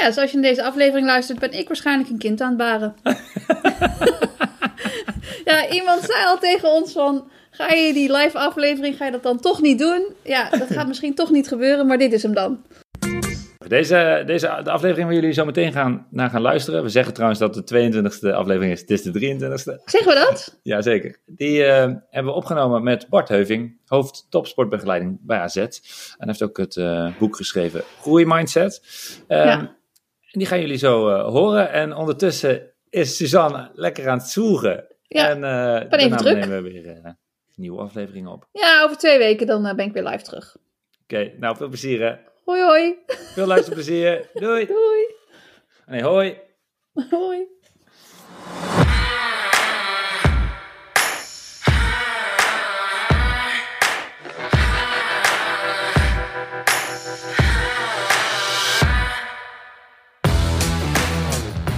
Ja, zoals je in deze aflevering luistert, ben ik waarschijnlijk een kind aan het baren. ja, iemand zei al tegen ons van, ga je die live aflevering, ga je dat dan toch niet doen? Ja, dat gaat misschien toch niet gebeuren, maar dit is hem dan. Deze, deze de aflevering waar jullie zo meteen gaan, naar gaan luisteren. We zeggen trouwens dat het de 22e aflevering is. Het is de 23e. Zeggen we dat? Jazeker. Die uh, hebben we opgenomen met Bart Heuving, hoofd topsportbegeleiding bij AZ. En heeft ook het uh, boek geschreven Groeimindset. Um, ja. En die gaan jullie zo uh, horen. En ondertussen is Suzanne lekker aan het zoegen. Ja, en uh, ben even druk. nemen we weer een nieuwe aflevering op. Ja, over twee weken dan ben ik weer live terug. Oké, okay, nou veel plezier hè. Hoi hoi. Veel luisterplezier. Doei. Doei. Nee, hoi. Hoi.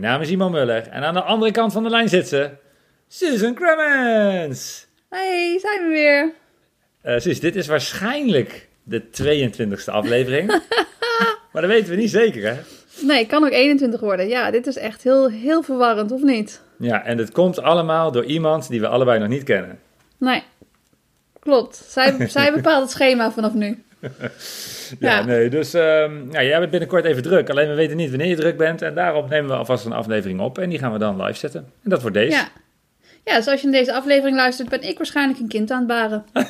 Mijn naam is Iman Muller en aan de andere kant van de lijn zit ze, Susan Cremens. Hey, zijn we weer. Uh, dit is waarschijnlijk de 22e aflevering. maar dat weten we niet zeker, hè? Nee, het kan ook 21 worden. Ja, dit is echt heel, heel verwarrend, of niet? Ja, en het komt allemaal door iemand die we allebei nog niet kennen. Nee, klopt. Zij, zij bepaalt het schema vanaf nu. ja, ja, nee, dus um, ja, jij bent binnenkort even druk. Alleen we weten niet wanneer je druk bent. En daarom nemen we alvast een aflevering op. En die gaan we dan live zetten. En dat wordt deze. Ja. Ja, zoals je in deze aflevering luistert, ben ik waarschijnlijk een kind aan het baren.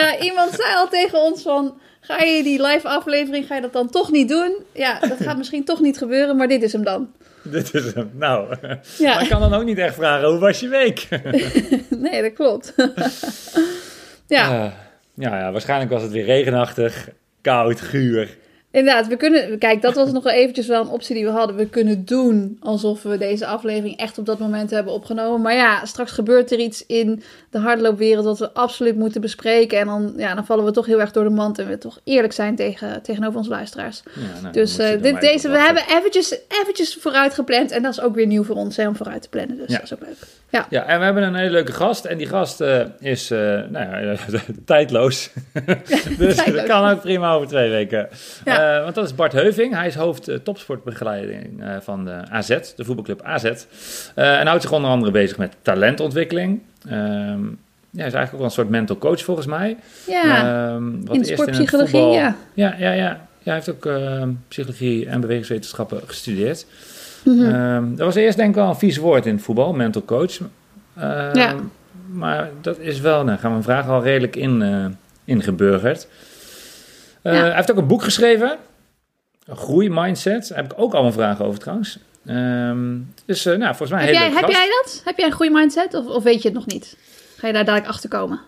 ja, iemand zei al tegen ons van, ga je die live aflevering, ga je dat dan toch niet doen? Ja, dat gaat misschien toch niet gebeuren, maar dit is hem dan. Dit is hem. Nou, ja. maar ik kan dan ook niet echt vragen, hoe was je week? nee, dat klopt. ja. Uh, ja, ja, waarschijnlijk was het weer regenachtig, koud, guur. Inderdaad, we kunnen. Kijk, dat was nog wel eventjes wel een optie die we hadden. We kunnen doen alsof we deze aflevering echt op dat moment hebben opgenomen. Maar ja, straks gebeurt er iets in de hardloopwereld dat we absoluut moeten bespreken. En dan, ja, dan vallen we toch heel erg door de mand en we toch eerlijk zijn tegen, tegenover onze luisteraars. Ja, nou, dus uh, dit, deze, we hebben eventjes, eventjes vooruit gepland. En dat is ook weer nieuw voor ons hè, om vooruit te plannen. Dus ja. dat is ook leuk. Ja. ja, en we hebben een hele leuke gast. En die gast uh, is uh, nou ja, tijdloos. dus dat kan ook prima over twee weken. Ja. Uh, want dat is Bart Heuving. Hij is hoofd uh, topsportbegeleiding uh, van de AZ, de voetbalclub AZ. en houdt zich onder andere bezig met talentontwikkeling. Um, ja, hij is eigenlijk ook wel een soort mental coach volgens mij. Ja, um, wat in de sportpsychologie, ja. Ja, ja, ja. ja. Hij heeft ook psychologie en bewegingswetenschappen gestudeerd. Mm -hmm. um, dat was eerst denk ik wel een vies woord in het voetbal, mental coach. ja. Maar dat is wel, nou gaan we een vraag al redelijk in, ingeburgerd. Ja. Hij heeft ook een boek geschreven. Een groeimindset. Daar heb ik ook allemaal vragen over trouwens. Um, dus uh, nou, volgens mij heb, jij, heb gast. jij dat? Heb jij een goede mindset of, of weet je het nog niet? Ga je daar dadelijk achter komen?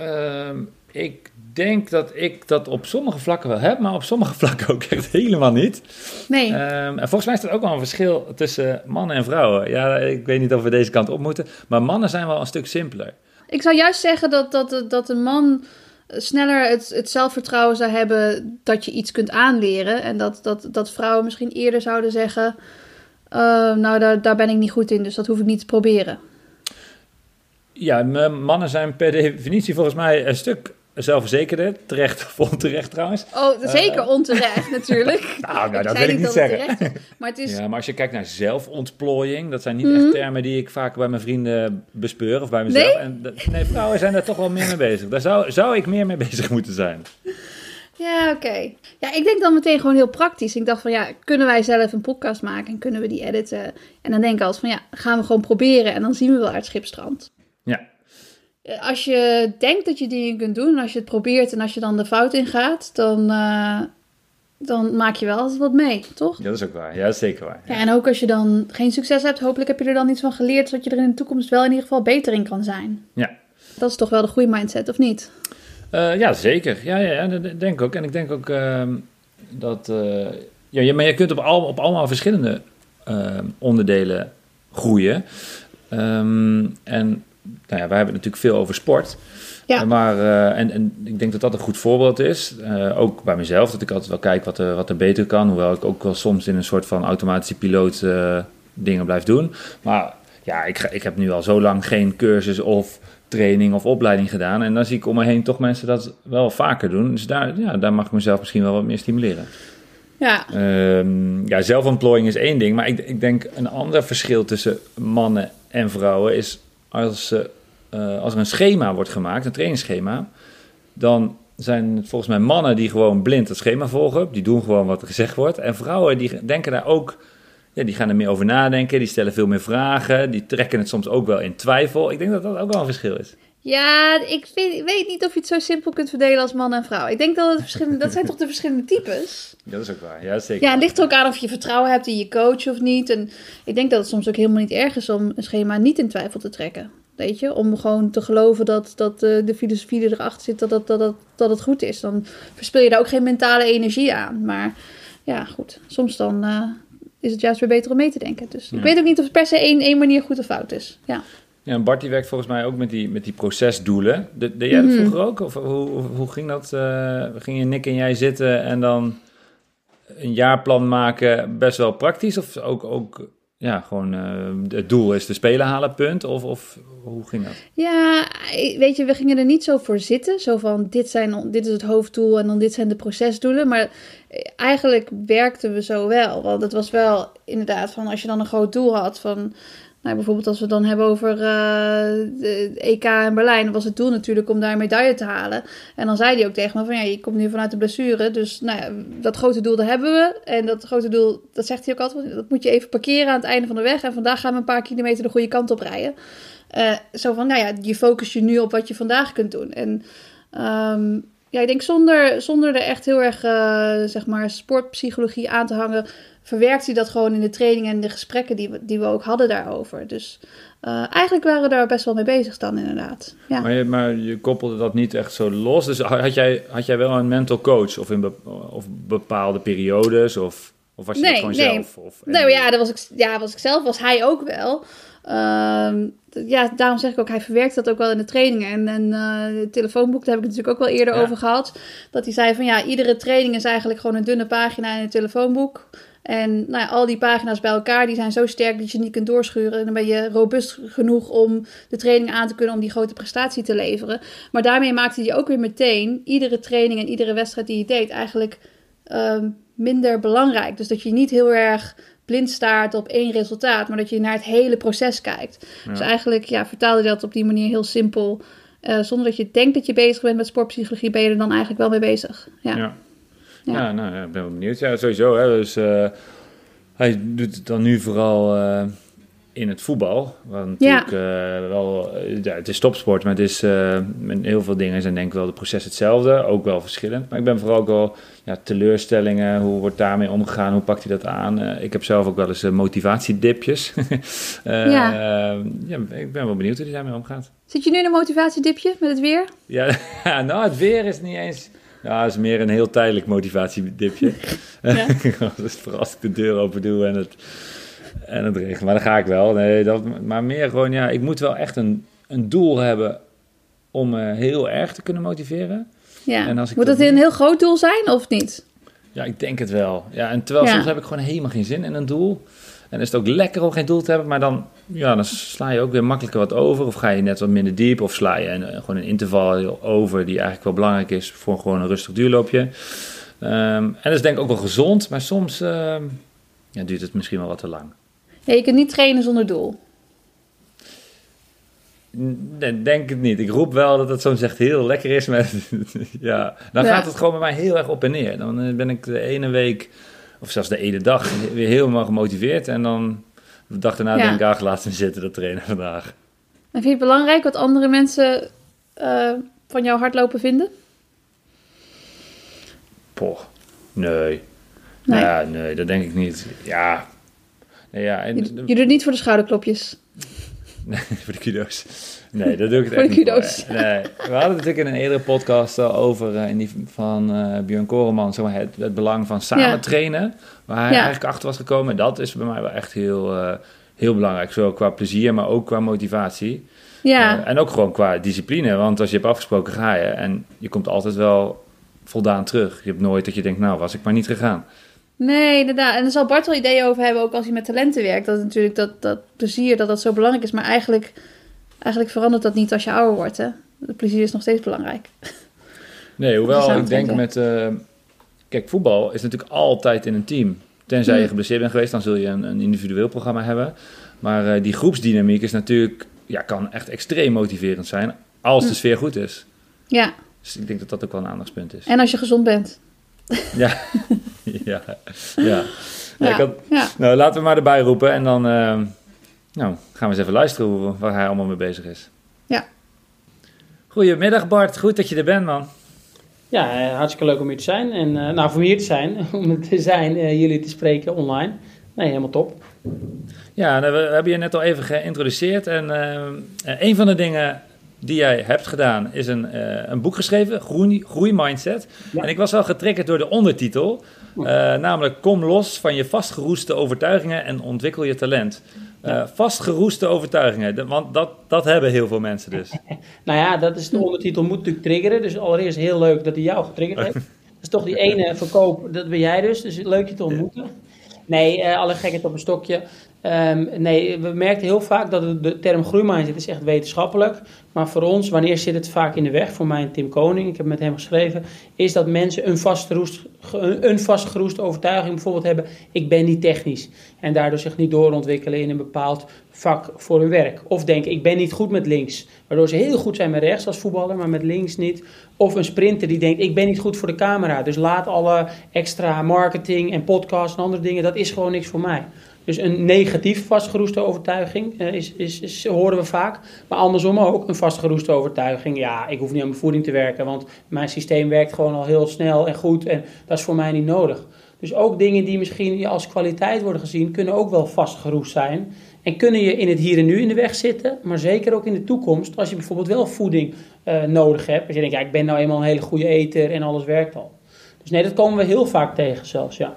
Um, ik denk dat ik dat op sommige vlakken wel heb, maar op sommige vlakken ook echt helemaal niet. Nee. Um, en volgens mij is er ook wel een verschil tussen mannen en vrouwen. Ja, ik weet niet of we deze kant op moeten, maar mannen zijn wel een stuk simpeler. Ik zou juist zeggen dat, dat, dat een man sneller het, het zelfvertrouwen zou hebben dat je iets kunt aanleren. En dat, dat, dat vrouwen misschien eerder zouden zeggen: uh, Nou, daar, daar ben ik niet goed in, dus dat hoef ik niet te proberen. Ja, mannen zijn per definitie volgens mij een stuk zelfverzekerder. Terecht of onterecht trouwens. Oh, zeker uh, onterecht natuurlijk. nou, nou dat wil ik niet zeggen. Is, maar, het is... ja, maar als je kijkt naar zelfontplooiing, dat zijn niet mm -hmm. echt termen die ik vaak bij mijn vrienden bespeur of bij mezelf. Nee? En, nee, vrouwen zijn daar toch wel meer mee bezig. Daar zou, zou ik meer mee bezig moeten zijn. Ja, oké. Okay. Ja, ik denk dan meteen gewoon heel praktisch. Ik dacht van ja, kunnen wij zelf een podcast maken en kunnen we die editen? En dan denk ik altijd van ja, gaan we gewoon proberen en dan zien we wel uit Schipstrand. Ja. Als je denkt dat je dingen kunt doen, en als je het probeert en als je dan de fout ingaat, dan, uh, dan maak je wel altijd wat mee, toch? Ja, dat is ook waar. Ja, zeker waar. Ja. ja, en ook als je dan geen succes hebt, hopelijk heb je er dan iets van geleerd, zodat je er in de toekomst wel in ieder geval beter in kan zijn. Ja. Dat is toch wel de goede mindset, of niet? Uh, ja, zeker. Ja, ja, ja, dat denk ik ook. En ik denk ook uh, dat... Ja, maar je kunt op, al, op allemaal verschillende ehm, onderdelen groeien. Um, en nou ja, wij hebben het natuurlijk veel over sport. Ja. Maar, uh, en, en ik denk dat dat een goed voorbeeld is. Uh, ook bij mezelf, dat ik altijd wel kijk wat er, wat er beter kan. Hoewel ik ook wel soms in een soort van automatische piloot uh, dingen blijf doen. Maar ja, ik, ik heb nu al zo lang geen cursus of training of opleiding gedaan. En dan zie ik om me heen toch mensen dat wel vaker doen. Dus daar, ja, daar mag ik mezelf misschien wel wat meer stimuleren. Ja. Um, ja, zelfontplooiing is één ding. Maar ik, ik denk een ander verschil tussen mannen en vrouwen is als, uh, als er een schema wordt gemaakt, een trainingsschema, dan zijn het volgens mij mannen die gewoon blind het schema volgen. Die doen gewoon wat er gezegd wordt. En vrouwen die denken daar ook, ja, die gaan er meer over nadenken. Die stellen veel meer vragen. Die trekken het soms ook wel in twijfel. Ik denk dat dat ook wel een verschil is. Ja, ik, vind, weet niet of je het zo simpel kunt verdelen als man en vrouw. Ik denk dat het verschillende, dat zijn toch de verschillende types. Dat is ook waar, ja zeker. Ja, het ligt er ook aan of je vertrouwen hebt in je coach of niet. En ik denk dat het soms ook helemaal niet erg is om een schema niet in twijfel te trekken. Weet je, om gewoon te geloven dat, dat uh, de filosofie die erachter zit, dat, dat, dat, dat, dat het goed is. Dan verspil je daar ook geen mentale energie aan. Maar ja, goed, soms dan uh, is het juist weer beter om mee te denken. Dus ja. ik weet ook niet of het per se één, één manier goed of fout is. Ja. Ja, en Bart die werkt volgens mij ook met die, met die procesdoelen. De, deed jij dat mm -hmm. vroeger ook? Of hoe, hoe ging dat? Uh, ging je Nick en jij zitten en dan een jaarplan maken best wel praktisch? Of ook, ook ja, gewoon uh, het doel is de spelen halen, punt? Of, of hoe ging dat? Ja, weet je, we gingen er niet zo voor zitten. Zo van, dit, zijn, dit is het hoofddoel en dan dit zijn de procesdoelen. Maar eigenlijk werkten we zo wel. Want het was wel inderdaad van, als je dan een groot doel had van... Nou, bijvoorbeeld als we het dan hebben over uh, de EK in Berlijn, was het doel natuurlijk om daar een medaille te halen. En dan zei hij ook tegen me van ja, je komt nu vanuit de blessure, dus nou ja, dat grote doel dat hebben we. En dat grote doel, dat zegt hij ook altijd, dat moet je even parkeren aan het einde van de weg. En vandaag gaan we een paar kilometer de goede kant op rijden. Uh, zo van, nou ja, je focus je nu op wat je vandaag kunt doen. En um, ja, ik denk zonder, zonder er echt heel erg, uh, zeg maar, sportpsychologie aan te hangen, verwerkt hij dat gewoon in de training en de gesprekken die we, die we ook hadden daarover. Dus uh, eigenlijk waren we daar best wel mee bezig dan inderdaad. Ja. Maar, je, maar je koppelde dat niet echt zo los. Dus had jij, had jij wel een mental coach of in be, of bepaalde periodes? Of, of was je nee, dat gewoon nee. zelf? Of, nee, ja, dat was ik, ja, was ik zelf, was hij ook wel. Uh, ja, daarom zeg ik ook, hij verwerkt dat ook wel in de trainingen. En, en uh, het telefoonboek, daar heb ik het natuurlijk ook wel eerder ja. over gehad. Dat hij zei van ja, iedere training is eigenlijk gewoon een dunne pagina in het telefoonboek. En nou ja, al die pagina's bij elkaar, die zijn zo sterk dat je niet kunt doorschuren. En dan ben je robuust genoeg om de training aan te kunnen om die grote prestatie te leveren. Maar daarmee maakte hij ook weer meteen iedere training en iedere wedstrijd die je deed eigenlijk uh, minder belangrijk. Dus dat je niet heel erg blind staart op één resultaat, maar dat je naar het hele proces kijkt. Ja. Dus eigenlijk ja, vertaalde dat op die manier heel simpel. Uh, zonder dat je denkt dat je bezig bent met sportpsychologie, ben je er dan eigenlijk wel mee bezig. Ja, ja. Ja. ja nou, ik ben wel benieuwd. Ja, sowieso. Hè, dus uh, hij doet het dan nu vooral uh, in het voetbal. Want natuurlijk ja. wel, ja, het is topsport, maar het is met heel veel dingen zijn denk ik wel de proces hetzelfde. Ook wel verschillend. Maar ik ben vooral ook wel ja, teleurstellingen, hoe wordt daarmee omgegaan, hoe pakt hij dat aan? Ik heb zelf ook wel eens motivatiedipjes. ja. ja. Ik ben wel benieuwd hoe hij daarmee omgaat. Zit je nu in een motivatiedipje met het weer? Ja, nou het weer is niet eens... Ja, het is meer een heel tijdelijk motivatiedipje. Ja. dus vooral als ik de deur open doe en het, en het regent. Maar dan ga ik wel. Nee, dat, maar meer gewoon, ja, ik moet wel echt een, een doel hebben om me heel erg te kunnen motiveren. Ja. En als ik Moet dat, dat een heel groot doel zijn of niet? Ja, ik denk het wel. Ja, en terwijl ja. soms heb ik gewoon helemaal geen zin in een doel. En is het ook lekker om geen doel te hebben, maar dan, ja, dan sla je ook weer makkelijker wat over. Of ga je net wat minder diep, of sla je een, gewoon een interval over die eigenlijk wel belangrijk is voor gewoon een rustig duurloopje. Um, en dat is denk ik ook wel gezond, maar soms uh, ja, duurt het misschien wel wat te lang. Ja, je kunt niet trainen zonder doel. Nee, denk het niet. Ik roep wel dat het soms echt heel lekker is. Maar ja, dan ja. gaat het gewoon bij mij heel erg op en neer. Dan ben ik de ene week, of zelfs de ene dag, weer helemaal gemotiveerd. En dan de dag daarna ja. denk ik, ach, laat me zitten, dat trainen vandaag. En vind je het belangrijk wat andere mensen uh, van jouw hardlopen vinden? Poh, nee. Nee. Ja, nee, dat denk ik niet. Ja. Nee, ja en, je, je doet niet voor de schouderklopjes? Nee, voor de kudo's. Nee, dat doe ik het echt niet voor. Nee. We hadden het natuurlijk in een eerdere podcast al over, eh, in die van eh Björn Koreman, zeg maar, het, het belang van samen Ja. trainen. Waar hij Ja. eigenlijk achter was gekomen. En dat is bij mij wel echt heel, eh, heel belangrijk. Zowel qua plezier, maar ook qua motivatie. Ja, en ook gewoon qua discipline. Want als je hebt afgesproken, ga je. En je komt altijd wel voldaan terug. Je hebt nooit dat je denkt, nou, was ik maar niet gegaan. nee, inderdaad. En daar zal Bart wel ideeën over hebben, ook als hij met talenten werkt. Dat natuurlijk dat, dat plezier, dat dat zo belangrijk is. Maar eigenlijk, eigenlijk verandert dat niet als je ouder wordt, hè. Het plezier is nog steeds belangrijk. Nee, hoewel ik denk met... eh, kijk, voetbal is natuurlijk altijd in een team. Tenzij je Hmm. geblesseerd bent geweest, dan zul je een, een individueel programma hebben. Maar eh, die groepsdynamiek is natuurlijk... Ja, kan echt extreem motiverend zijn als de Hmm. sfeer goed is. Ja, Dus ik denk dat dat ook wel een aandachtspunt is. en als je gezond bent. Ja, ja, ja. Ja, ik Ja, had- ja. nou, laten we maar erbij roepen en dan eh, nou, gaan we eens even luisteren hoe, waar hij allemaal mee bezig is. Ja. Goedemiddag Bart, goed dat je er bent man. Ja, eh, hartstikke leuk om hier te zijn. En eh, nou, voor hier te zijn, om te zijn, eh, jullie te spreken online. Nee, helemaal top. Ja, nou, we, we hebben je net al even geïntroduceerd en een van de dingen die jij hebt gedaan is een, eh, een boek geschreven, Groei, Groei Mindset. Ja. En ik was wel getriggerd door de ondertitel, eh, namelijk Kom los van je vastgeroeste overtuigingen en ontwikkel je talent. Eh, vastgeroeste overtuigingen, want dat, dat hebben heel veel mensen dus. Nou ja, dat is de ondertitel moet natuurlijk triggeren. Dus allereerst heel leuk dat hij jou getriggerd heeft. Dat is toch die ene verkoop, dat ben jij dus. Dus leuk je te ontmoeten. Nee, eh, alle gekheid op een stokje. Ehm, nee, we merken heel vaak dat de term groeimindset is echt wetenschappelijk. Maar voor ons, wanneer zit het vaak in de weg? Voor mij en Tim Koning, ik heb met hem geschreven, is dat mensen een vastgeroest, een vastgeroeste overtuiging bijvoorbeeld hebben. Ik ben niet technisch. En daardoor zich niet doorontwikkelen in een bepaald vak voor hun werk. Of denken, ik ben niet goed met links. Waardoor ze heel goed zijn met rechts als voetballer, maar met links niet. Of een sprinter die denkt, ik ben niet goed voor de camera. Dus laat alle extra marketing en podcasts en andere dingen, dat is gewoon niks voor mij. Dus een negatief vastgeroeste overtuiging eh, is, is, is, horen we vaak. Maar andersom ook een vastgeroeste overtuiging. Ja, ik hoef niet aan mijn voeding te werken, want mijn systeem werkt gewoon al heel snel en goed. En dat is voor mij niet nodig. Dus ook dingen die misschien als kwaliteit worden gezien, kunnen ook wel vastgeroest zijn. En kunnen je in het hier en nu in de weg zitten, maar zeker ook in de toekomst. Als je bijvoorbeeld wel voeding eh, nodig hebt. Als je denkt, ja, ik ben nou eenmaal een hele goede eter en alles werkt al. Dus nee, dat komen we heel vaak tegen zelfs, ja.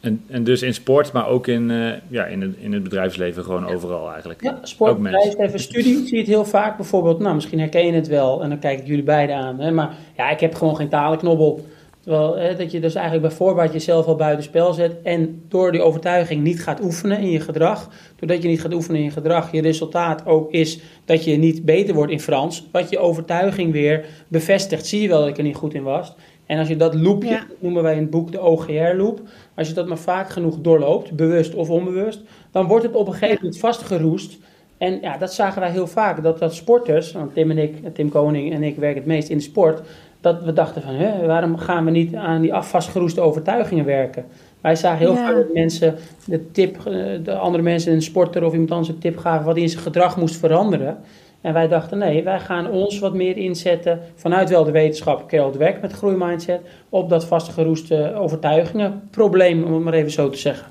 En, en dus in sport, maar ook in, eh, ja, in, het, in het bedrijfsleven, gewoon overal eigenlijk. Ja, sport, Ook mensen. bedrijf, even studie zie je het heel vaak. Bijvoorbeeld, nou, misschien herken je het wel. En dan kijk ik jullie beiden aan. Hè, maar ja, ik heb gewoon geen talenknobbel. Terwijl hè, dat je dus eigenlijk bij voorbaat jezelf al buitenspel zet. En door die overtuiging niet gaat oefenen in je gedrag. Doordat je niet gaat oefenen in je gedrag, je resultaat ook is dat je niet beter wordt in Frans. Wat je overtuiging weer bevestigt. Zie je wel dat ik er niet goed in was. En als je dat loopje, Ja. dat noemen wij in het boek de OGR-loop. Als je dat maar vaak genoeg doorloopt, bewust of onbewust, dan wordt het op een gegeven moment vastgeroest. En ja, dat zagen wij heel vaak. Dat, dat sporters, want Tim en ik, Tim Koning en ik werken het meest in de sport. Dat we dachten van, hè, waarom gaan we niet aan die af- vastgeroeste overtuigingen werken? Wij zagen heel Ja. vaak dat mensen de tip, eh, de andere mensen, een sporter of iemand anders een tip gaven wat hij in zijn gedrag moest veranderen. En wij dachten, nee, wij gaan ons wat meer inzetten vanuit wel de wetenschap, Carol Dweck met groeimindset, op dat vastgeroeste overtuigingenprobleem, om het maar even zo te zeggen.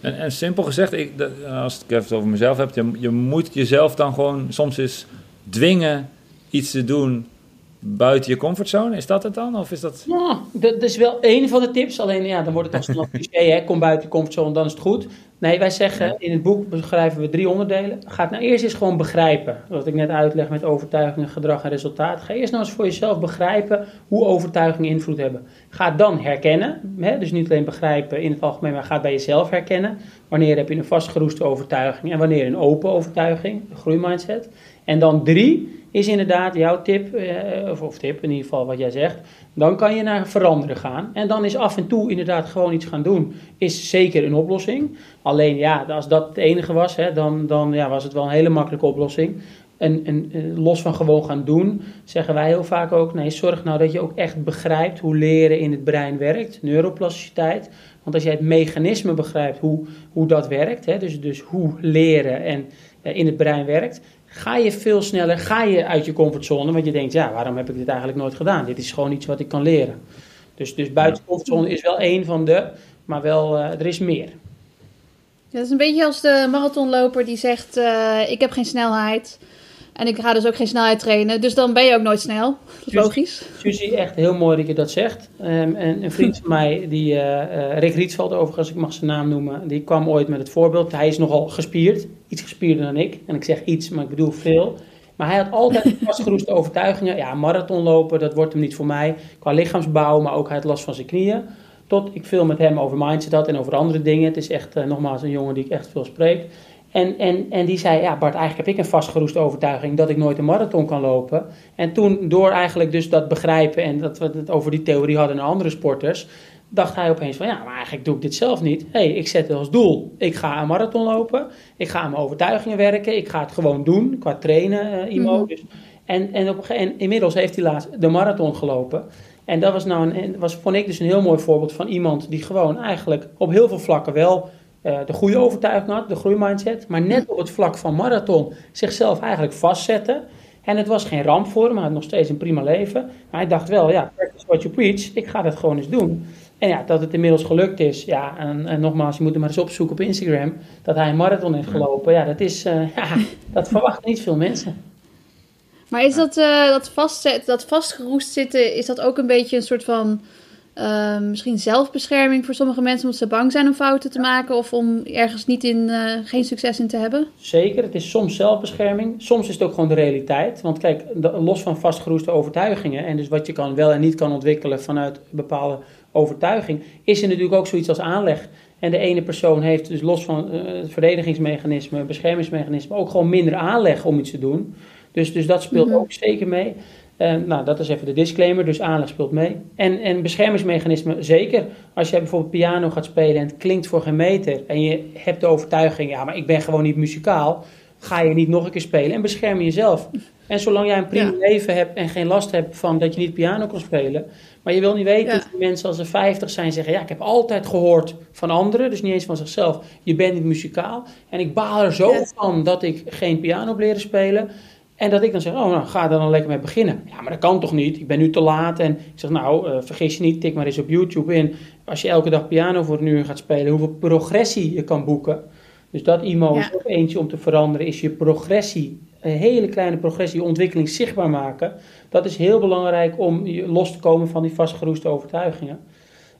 En, en simpel gezegd, ik, als ik het over mezelf heb, je, je moet jezelf dan gewoon soms eens dwingen iets te doen buiten je comfortzone. Is dat het dan? Of is dat... Ja, dat is wel een van de tips. Alleen ja, dan wordt het al snel cliché, hè? kom buiten je comfortzone, dan is het goed. Nee, wij zeggen, in het boek beschrijven we drie onderdelen. Ga het nou eerst eens gewoon begrijpen. Wat ik net uitleg met overtuigingen, gedrag en resultaat. Ga eerst nou eens voor jezelf begrijpen hoe overtuigingen invloed hebben. Ga het dan herkennen. Hè? Dus niet alleen begrijpen in het algemeen, maar ga het bij jezelf herkennen. Wanneer heb je een vastgeroeste overtuiging en wanneer een open overtuiging, een groeimindset. En dan drie is inderdaad jouw tip, eh, of, of tip in ieder geval wat jij zegt. Dan kan je naar veranderen gaan. En dan is af en toe inderdaad gewoon iets gaan doen, is zeker een oplossing. Alleen ja, als dat het enige was, hè, dan, dan ja, was het wel een hele makkelijke oplossing. En, en eh, los van gewoon gaan doen, zeggen wij heel vaak ook: nee, zorg nou dat je ook echt begrijpt hoe leren in het brein werkt, neuroplasticiteit. Want als jij het mechanisme begrijpt hoe, hoe dat werkt, hè, dus, dus hoe leren en, eh, in het brein werkt, ga je veel sneller ga je uit je comfortzone. Want je denkt, ja, waarom heb ik dit eigenlijk nooit gedaan? Dit is gewoon iets wat ik kan leren. Dus, dus buiten comfortzone is wel één van de, maar wel, eh, er is meer. Ja, dat is een beetje als de marathonloper die zegt: uh, Ik heb geen snelheid. En ik ga dus ook geen snelheid trainen. Dus dan ben je ook nooit snel. Logisch. Suzie, echt heel mooi dat je dat zegt. Um, en een vriend van mij, die, uh, uh, Rick Rietveld overigens, ik mag zijn naam noemen, die kwam ooit met het voorbeeld. Hij is nogal gespierd, iets gespierder dan ik. En ik zeg iets, maar ik bedoel veel. Maar hij had altijd vastgeroeste overtuigingen. Ja, marathonlopen, dat wordt hem niet voor mij. Qua lichaamsbouw, maar ook hij had last van zijn knieën. Tot ik veel met hem over mindset had en over andere dingen. Het is echt, uh, nogmaals, een jongen die ik echt veel spreek. En, en, en die zei, ja Bart, eigenlijk heb ik een vastgeroeste overtuiging dat ik nooit een marathon kan lopen. En toen, door eigenlijk dus dat begrijpen en dat we het over die theorie hadden naar andere sporters, dacht hij opeens van, ja, maar eigenlijk doe ik dit zelf niet. Hé, hey, ik zet het als doel, ik ga een marathon lopen, ik ga aan mijn overtuigingen werken, ik ga het gewoon doen, qua trainen, uh, Imo. Mm dus, en, en, op, en inmiddels heeft hij laatst de marathon gelopen. En dat was nou een, was, vond ik dus een heel mooi voorbeeld van iemand die gewoon eigenlijk op heel veel vlakken wel de goede overtuiging had, de groeimindset, maar net op het vlak van marathon zichzelf eigenlijk vastzetten. En het was geen ramp voor hem, hij had nog steeds een prima leven. Maar hij dacht wel, ja, practice what you preach, ik ga dat gewoon eens doen. En ja, dat het inmiddels gelukt is, ja, en, en nogmaals, je moet hem maar eens opzoeken op Instagram, dat hij een marathon heeft gelopen. Ja, dat is, uh, ja, dat verwachten niet veel mensen. Maar is dat, uh, dat, vastzet, dat vastgeroest zitten, is dat ook een beetje een soort van uh, misschien zelfbescherming voor sommige mensen omdat ze bang zijn om fouten te maken of om ergens niet in, uh, geen succes in te hebben? Zeker, het is soms zelfbescherming. Soms is het ook gewoon de realiteit. Want kijk, los van vastgeroeste overtuigingen en dus wat je kan wel en niet kan ontwikkelen vanuit bepaalde overtuiging, is er natuurlijk ook zoiets als aanleg. En de ene persoon heeft dus los van uh, het verdedigingsmechanisme, beschermingsmechanisme, ook gewoon minder aanleg om iets te doen. Dus, dus dat speelt mm-hmm. ook zeker mee. Uh, nou, dat is even de disclaimer, dus aanleg speelt mee. En, en beschermingsmechanisme zeker. Als jij bijvoorbeeld piano gaat spelen en het klinkt voor geen meter... en je hebt de overtuiging, ja, maar ik ben gewoon niet muzikaal... ga je niet nog een keer spelen en bescherm jezelf. En zolang jij een prima ja. leven hebt en geen last hebt van dat je niet piano kan spelen... maar je wil niet weten ja. dat mensen als ze 50 zijn zeggen... ja, ik heb altijd gehoord van anderen, dus niet eens van zichzelf... je bent niet muzikaal en ik baal er zo van dat ik geen piano heb leren spelen... En dat ik dan zeg, oh nou, ga er dan lekker mee beginnen. Ja, maar dat kan toch niet? Ik ben nu te laat. En ik zeg, nou, uh, vergis je niet, tik maar eens op YouTube in. Als je elke dag piano voor een uur gaat spelen, hoeveel progressie je kan boeken. Dus dat IMO ja. is ook eentje om te veranderen, is je progressie, een hele kleine progressie, je ontwikkeling zichtbaar maken. Dat is heel belangrijk om los te komen van die vastgeroeste overtuigingen.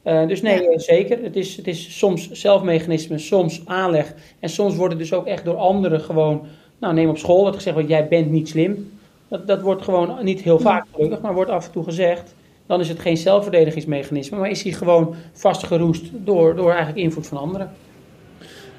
Uh, dus nee, ja. zeker. Het is, het is soms zelfmechanisme, soms aanleg. En soms wordt het dus ook echt door anderen gewoon nou, neem op school wordt gezegd, want jij bent niet slim. Dat, dat wordt gewoon niet heel vaak gelukkig, maar wordt af en toe gezegd. Dan is het geen zelfverdedigingsmechanisme, maar is hij gewoon vastgeroest door, door eigenlijk invloed van anderen.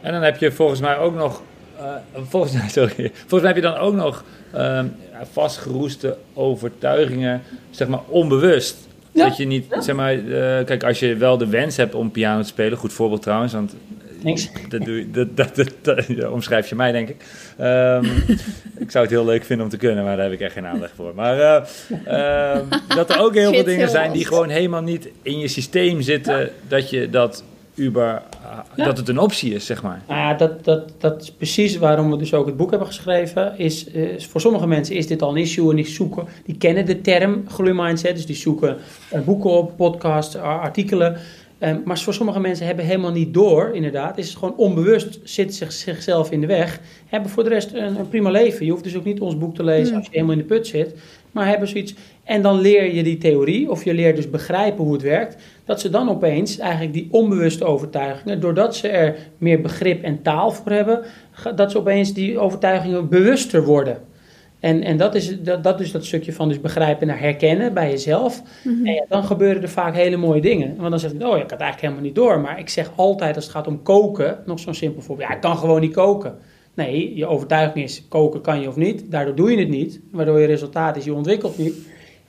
En dan heb je volgens mij ook nog, uh, volgens, mij, sorry, volgens mij heb je dan ook nog uh, vastgeroeste overtuigingen, zeg maar onbewust. Ja. Dat je niet, zeg maar, uh, kijk, als je wel de wens hebt om piano te spelen, goed voorbeeld trouwens, want Niks. Dat, doe, dat, dat, dat, dat omschrijf je mij, denk ik. Um, ik zou het heel leuk vinden om te kunnen, maar daar heb ik echt geen aanleg voor. Maar uh, um, dat er ook heel veel dingen zijn die gewoon helemaal niet in je systeem zitten, ja. dat je dat uber, ja. dat het een optie is, zeg maar. Nou ja, dat, dat, dat is precies waarom we dus ook het boek hebben geschreven. Is, is, voor sommige mensen is dit al een issue en die zoeken, die kennen de term groeimindset, dus die zoeken uh, boeken op, podcasts, artikelen. Um, maar voor sommige mensen hebben helemaal niet door, inderdaad. Is het gewoon onbewust, zit zich, zichzelf in de weg. Hebben voor de rest een, een, prima leven. Je hoeft dus ook niet ons boek te lezen mm. als je helemaal in de put zit. Maar hebben zoiets. En dan leer je die theorie, of je leert dus begrijpen hoe het werkt. Dat ze dan opeens eigenlijk die onbewuste overtuigingen, doordat ze er meer begrip en taal voor hebben, dat ze opeens die overtuigingen bewuster worden. En, en dat, is, dat, dat is dat stukje van dus begrijpen en herkennen bij jezelf. Mm-hmm. En ja, dan gebeuren er vaak hele mooie dingen. Want dan zeg je, oh, ik had eigenlijk helemaal niet door. Maar ik zeg altijd, als het gaat om koken, nog zo'n simpel voorbeeld. Ja, ik kan gewoon niet koken. Nee, je overtuiging is, koken kan je of niet. Daardoor doe je het niet. Waardoor je resultaat is, je ontwikkelt niet.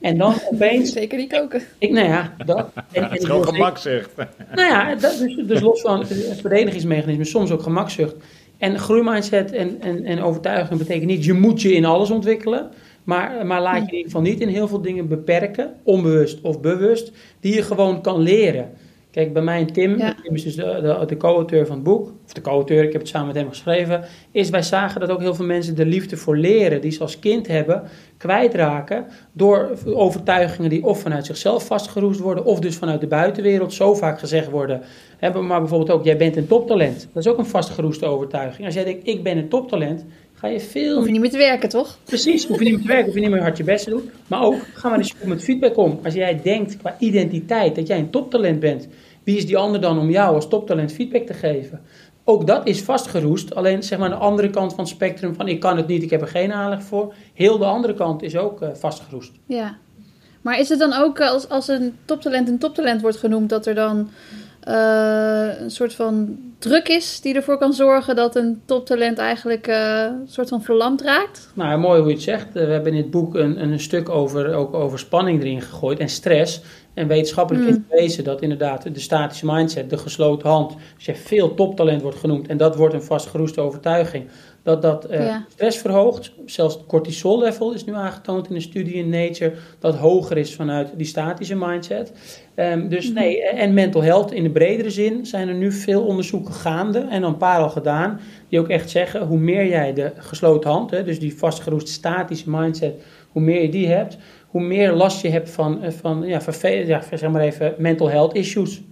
En dan opeens... Zeker niet koken. Ik, nou ja, dat... En, en het is gewoon gemakzucht. Nou ja, dat, dus, dus los van het verdedigingsmechanisme, soms ook gemakzucht. En groeimindset en, en, en overtuiging betekent niet, je moet je in alles ontwikkelen. Maar, maar laat je in ieder geval niet in heel veel dingen beperken, onbewust of bewust, die je gewoon kan leren. Kijk, bij mij en Tim, Tim is dus de, de, de co-auteur van het boek, of de co-auteur, ik heb het samen met hem geschreven, is wij zagen dat ook heel veel mensen de liefde voor leren, die ze als kind hebben, kwijtraken door overtuigingen die of vanuit zichzelf vastgeroest worden, of dus vanuit de buitenwereld zo vaak gezegd worden. Hebben maar bijvoorbeeld ook, jij bent een toptalent. Dat is ook een vastgeroeste overtuiging. Als jij denkt, ik ben een toptalent, ga je veel... Hoef je niet meer te werken, toch? Precies, hoef je niet meer te werken, hoef je niet meer hard je best te doen. Maar ook, ga maar eens met feedback om. Als jij denkt qua identiteit dat jij een toptalent bent, wie is die ander dan om jou als toptalent feedback te geven? Ook dat is vastgeroest. Alleen zeg maar aan de andere kant van het spectrum van ik kan het niet, ik heb er geen aanleg voor. Heel de andere kant is ook uh, vastgeroest. Ja. Maar is het dan ook eh, als, als een toptalent een toptalent wordt genoemd, dat er dan uh, een soort van druk is die ervoor kan zorgen dat een toptalent eigenlijk uh, een soort van verlamd raakt? Nou, mooi hoe je het zegt. We hebben in het boek een, een stuk over, ook over spanning erin gegooid en stress. En wetenschappelijk is mm. bewezen dat inderdaad de statische mindset, de gesloten hand, als je veel toptalent wordt genoemd en dat wordt een vastgeroeste overtuiging, dat dat uh, stress verhoogt. Zelfs het cortisol level is nu aangetoond in een studie in Nature, dat hoger is vanuit die statische mindset. Um, dus mhm. nee, en mental health in de bredere zin zijn er nu veel onderzoeken gaande en een paar al gedaan, die ook echt zeggen, hoe meer jij de gesloten hand, hè, dus die vastgeroeste statische mindset, hoe meer je die hebt, hoe meer last je hebt van, eh, van ja, ja, zeg maar even mental health issues.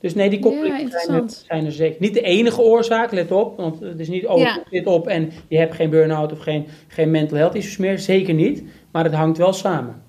Dus nee, die koppelingen zijn, zijn, er zeker. Niet de enige oorzaak, let op. Want het is niet, oh, ja. dit op en je hebt geen burn-out of geen, geen mental health issues meer. Zeker niet. Maar het hangt wel samen.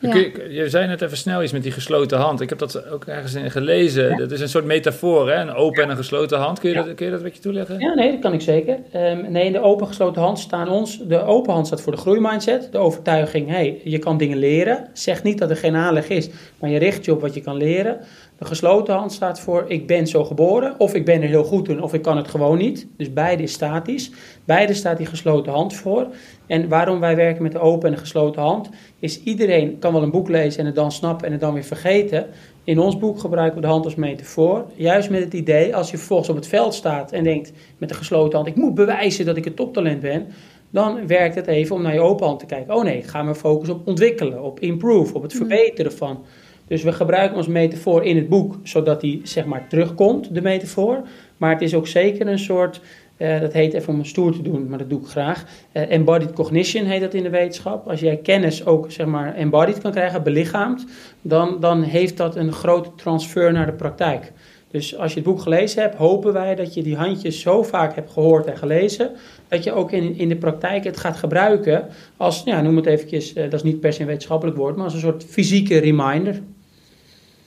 Ja. Je, zei net even snel iets met die gesloten hand. Ik heb dat ook ergens in gelezen. Dat is een soort metafoor, hè? een open en een gesloten hand. Kun je, dat, kun je dat een beetje toeleggen? Ja, nee, dat kan ik zeker. Um, nee, in de open gesloten hand staan ons... De open hand staat voor de groeimindset. De overtuiging, hey, je kan dingen leren. Zeg niet dat er geen aanleg is, maar je richt je op wat je kan leren. De gesloten hand staat voor ik ben zo geboren, of ik ben er heel goed in, of ik kan het gewoon niet. Dus beide is statisch. Beide staat die gesloten hand voor. En waarom wij werken met de open en de gesloten hand, is iedereen kan wel een boek lezen en het dan snappen en het dan weer vergeten. In ons boek gebruiken we de hand als metafoor. Juist met het idee, als je vervolgens op het veld staat en denkt met de gesloten hand, ik moet bewijzen dat ik een toptalent ben. Dan werkt het even om naar je open hand te kijken. Oh nee, ik ga me focussen op ontwikkelen, op improve, op het mm. verbeteren van. Dus we gebruiken ons metafoor in het boek, zodat die zeg maar terugkomt, de metafoor. Maar het is ook zeker een soort, uh, dat heet even om een stoer te doen, maar dat doe ik graag. Uh, embodied cognition heet dat in de wetenschap. Als jij kennis ook zeg maar embodied kan krijgen, belichaamd, dan, dan heeft dat een grote transfer naar de praktijk. Dus als je het boek gelezen hebt, hopen wij dat je die handjes zo vaak hebt gehoord en gelezen, dat je ook in, in de praktijk het gaat gebruiken als, ja, noem het eventjes, uh, dat is niet per se een wetenschappelijk woord, maar als een soort fysieke reminder.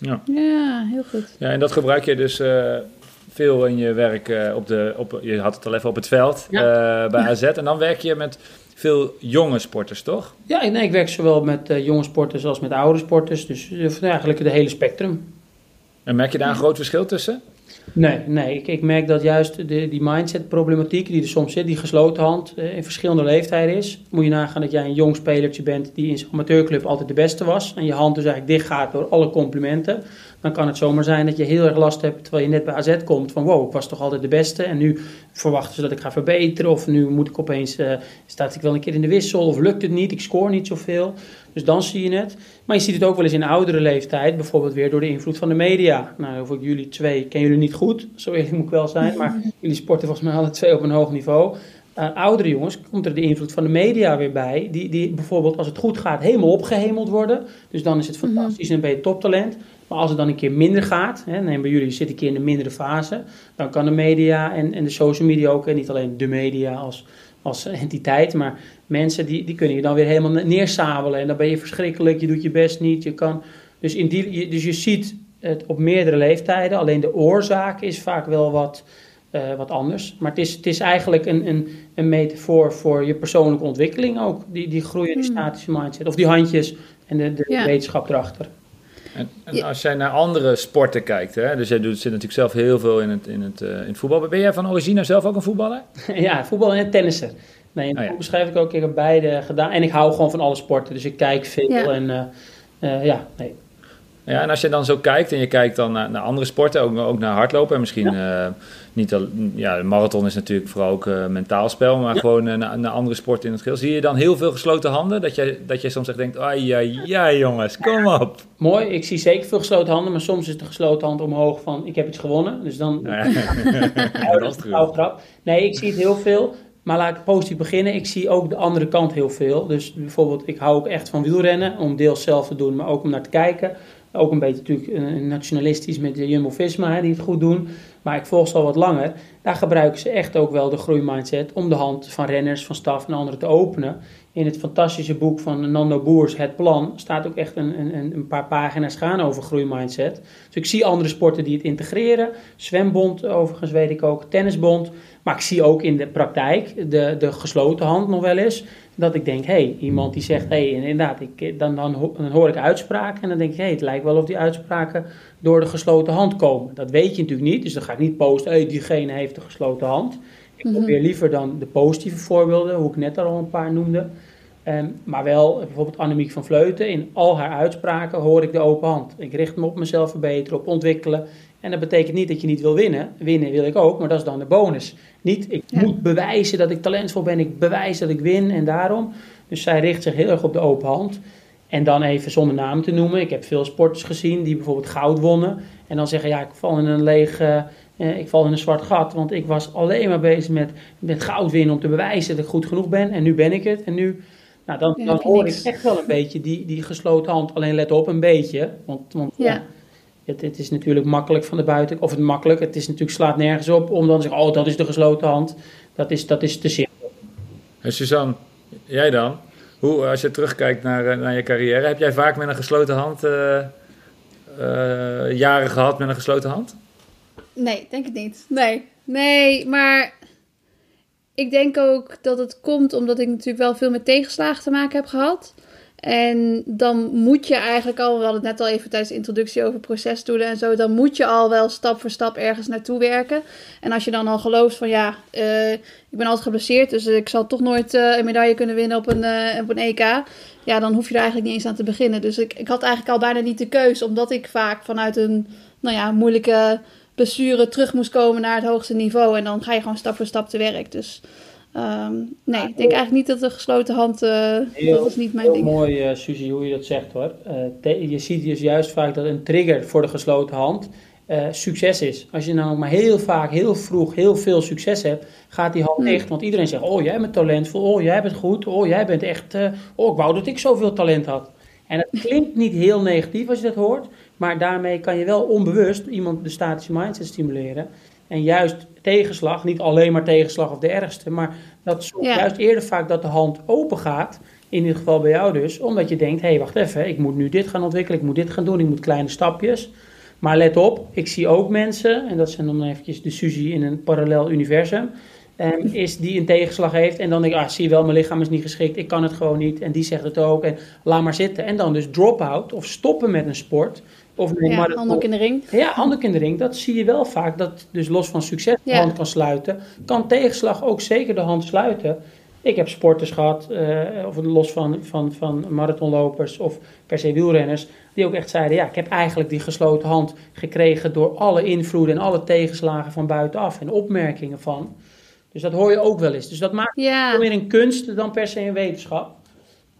Ja. ja, heel goed. Ja, en dat gebruik je dus uh, veel in je werk uh, op de, op, je had het al even op het veld ja. uh, bij AZ. En dan werk je met veel jonge sporters, toch? Ja, nee, ik werk zowel met jonge sporters als met oude sporters. Dus eigenlijk de hele spectrum. En merk je daar een groot verschil tussen? Nee, nee ik, ik merk dat juist de, die mindset-problematiek die er soms zit, die gesloten hand eh, in verschillende leeftijden is. Moet je nagaan dat jij een jong spelertje bent die in zijn amateurclub altijd de beste was. En je hand dus eigenlijk dicht gaat door alle complimenten. Dan kan het zomaar zijn dat je heel erg last hebt terwijl je net bij AZ komt. Van wow, ik was toch altijd de beste. En nu verwachten ze dat ik ga verbeteren. Of nu moet ik opeens, uh, staat ik wel een keer in de wissel. Of lukt het niet, ik scoor niet zoveel. Dus dan zie je het. Maar je ziet het ook wel eens in oudere leeftijd, bijvoorbeeld weer door de invloed van de media. Nou, of ik jullie twee ken jullie niet goed, zo eerlijk moet ik wel zijn, maar jullie sporten volgens mij alle twee op een hoog niveau. Uh, oudere jongens komt er de invloed van de media weer bij, die, die bijvoorbeeld als het goed gaat helemaal opgehemeld worden. Dus dan is het mhm. fantastisch en ben je toptalent. Maar als het dan een keer minder gaat, hè, neem bij jullie zit een keer in de mindere fase, dan kan de media en, en de social media ook, en niet alleen de media als, als entiteit, maar mensen die, die kunnen je dan weer helemaal neersabelen. En dan ben je verschrikkelijk, je doet je best niet. Je kan, dus, in die, dus je ziet het op meerdere leeftijden. Alleen de oorzaak is vaak wel wat, uh, wat anders. Maar het is, het is eigenlijk een, een, een metafoor voor je persoonlijke ontwikkeling ook. Die, die hmm. statische mindset. Of die handjes en de, de wetenschap erachter. En, en, als jij naar andere sporten kijkt, hè, dus jij doet, zit natuurlijk zelf heel veel in het, in, het, uh, in het voetbal. Ben jij van origine zelf ook een voetballer? ja, voetbal en tennisser. Nee, in het oh, beschrijf ik ook, ik heb beide gedaan. En ik hou gewoon van alle sporten, dus ik kijk veel en uh, uh, ja, nee. Ja, en als je dan zo kijkt en je kijkt dan naar, naar andere sporten, ook, ook naar hardlopen en misschien niet al, ja, de marathon is natuurlijk vooral ook uh, mentaal spel, maar gewoon uh, naar, naar, andere sporten in het geheel. Zie je dan heel veel gesloten handen? Dat jij, dat jij soms echt denkt, ai, ja, ja jongens, kom op. Mooi, ik zie zeker veel gesloten handen, maar soms is de gesloten hand omhoog van, ik heb iets gewonnen. Dus dan... Ja, ja. dat is een grap. Nee, ik zie het heel veel. Maar laat ik positief beginnen. Ik zie ook de andere kant heel veel. Dus bijvoorbeeld, ik hou ook echt van wielrennen. Om deels zelf te doen, maar ook om naar te kijken. Ook een beetje natuurlijk nationalistisch met de Jumbo-Visma, die het goed doen. Maar ik volg ze al wat langer. Daar gebruiken ze echt ook wel de groeimindset om de hand van renners, van staf en anderen te openen. In het fantastische boek van Nando Boers, Het Plan, staat ook echt een, een, een paar pagina's gaan over groeimindset. Dus ik zie andere sporten die het integreren. Zwembond overigens weet ik ook, tennisbond. Maar ik zie ook in de praktijk de, de gesloten hand nog wel eens. Dat ik denk, hé, hey, iemand die zegt, hé, hey, inderdaad, ik, dan, dan, dan hoor ik uitspraken. En dan denk ik, hé, hey, het lijkt wel of die uitspraken door de gesloten hand komen. Dat weet je natuurlijk niet, dus dan ga ik niet posten, hé, hey, diegene heeft de gesloten hand. Ik mhm. probeer liever dan de positieve voorbeelden, hoe ik net al een paar noemde. Um, maar wel bijvoorbeeld Annemiek van Vleuten, in al haar uitspraken hoor ik de open hand. Ik richt me op mezelf verbeteren, op ontwikkelen. En dat betekent niet dat je niet wil winnen. Winnen wil ik ook, maar dat is dan de bonus. Niet, ik moet bewijzen dat ik talentvol ben, ik bewijs dat ik win en daarom. Dus zij richt zich heel erg op de open hand. En dan even zonder naam te noemen. Ik heb veel sporters gezien die bijvoorbeeld goud wonnen. En dan zeggen, ja, ik val in een leeg, uh, ik val in een zwart gat. Want ik was alleen maar bezig met, met goud winnen om te bewijzen dat ik goed genoeg ben. En nu ben ik het. En nu, nou, dan, dan hoor ik echt wel een beetje die, die gesloten hand. Alleen let op, een beetje. Want, want ja. Het, het, is natuurlijk makkelijk van de buiten, of het makkelijk, het is natuurlijk slaat nergens op om dan te zeggen, oh dat is de gesloten hand. Dat is, dat is te simpel. En Suzanne, jij dan? Hoe, als je terugkijkt naar, eh, naar je carrière, heb jij vaak met een gesloten hand uh, uh, jaren gehad met een gesloten hand? Nee, denk ik niet. Nee, nee, maar ik denk ook dat het komt omdat ik natuurlijk wel veel met tegenslagen te maken heb gehad. En dan moet je eigenlijk al, we hadden het net al even tijdens de introductie over procesdoelen en zo, dan moet je al wel stap voor stap ergens naartoe werken. En als je dan al gelooft van ja, uh, ik ben altijd geblesseerd, dus ik zal toch nooit uh, een medaille kunnen winnen op een, uh, op een EK. Ja, dan hoef je er eigenlijk niet eens aan te beginnen. Dus ik, ik had eigenlijk al bijna niet de keus, omdat ik vaak vanuit een nou ja, moeilijke blessure terug moest komen naar het hoogste niveau. En dan ga je gewoon stap voor stap te werk. Dus Um, nee, ik denk eigenlijk niet dat de gesloten hand, uh, heel, dat is niet mijn heel ding. mooi, uh, Suzy, hoe je dat zegt hoor. Uh, je ziet dus juist vaak dat een trigger voor de gesloten hand succes is. Als je nou maar heel vaak, heel vroeg, heel veel succes hebt, gaat die hand hmm. dicht. Want iedereen zegt, oh jij bent talentvol, oh jij bent goed, oh jij bent echt, oh ik wou dat ik zoveel talent had. En het klinkt niet heel negatief als je dat hoort, maar daarmee kan je wel onbewust iemand de statische mindset stimuleren. En juist tegenslag, niet alleen maar tegenslag of de ergste, maar dat zorgt juist eerder vaak dat de hand open gaat. In ieder geval bij jou dus, omdat je denkt: hé, hey, wacht even, ik moet nu dit gaan ontwikkelen, ik moet dit gaan doen, ik moet kleine stapjes. Maar let op, ik zie ook mensen, en dat zijn dan eventjes de Suzy in een parallel universum, um, is die een tegenslag heeft. En dan denk ik, ah, zie wel, mijn lichaam is niet geschikt, ik kan het gewoon niet. En die zegt het ook, en laat maar zitten. En dan dus drop-out of stoppen met een sport. Of nee, ja, handdoek in de ring. Ja, handdoek in de ring. Dat zie je wel vaak. Dat dus los van succes de hand kan sluiten. Kan tegenslag ook zeker de hand sluiten. Ik heb sporters gehad, uh, of los van, van, van marathonlopers of per se wielrenners, die ook echt zeiden: Ja, ik heb eigenlijk die gesloten hand gekregen door alle invloeden en alle tegenslagen van buitenaf en opmerkingen van. Dus dat hoor je ook wel eens. Dus dat maakt ja. meer een kunst dan per se een wetenschap.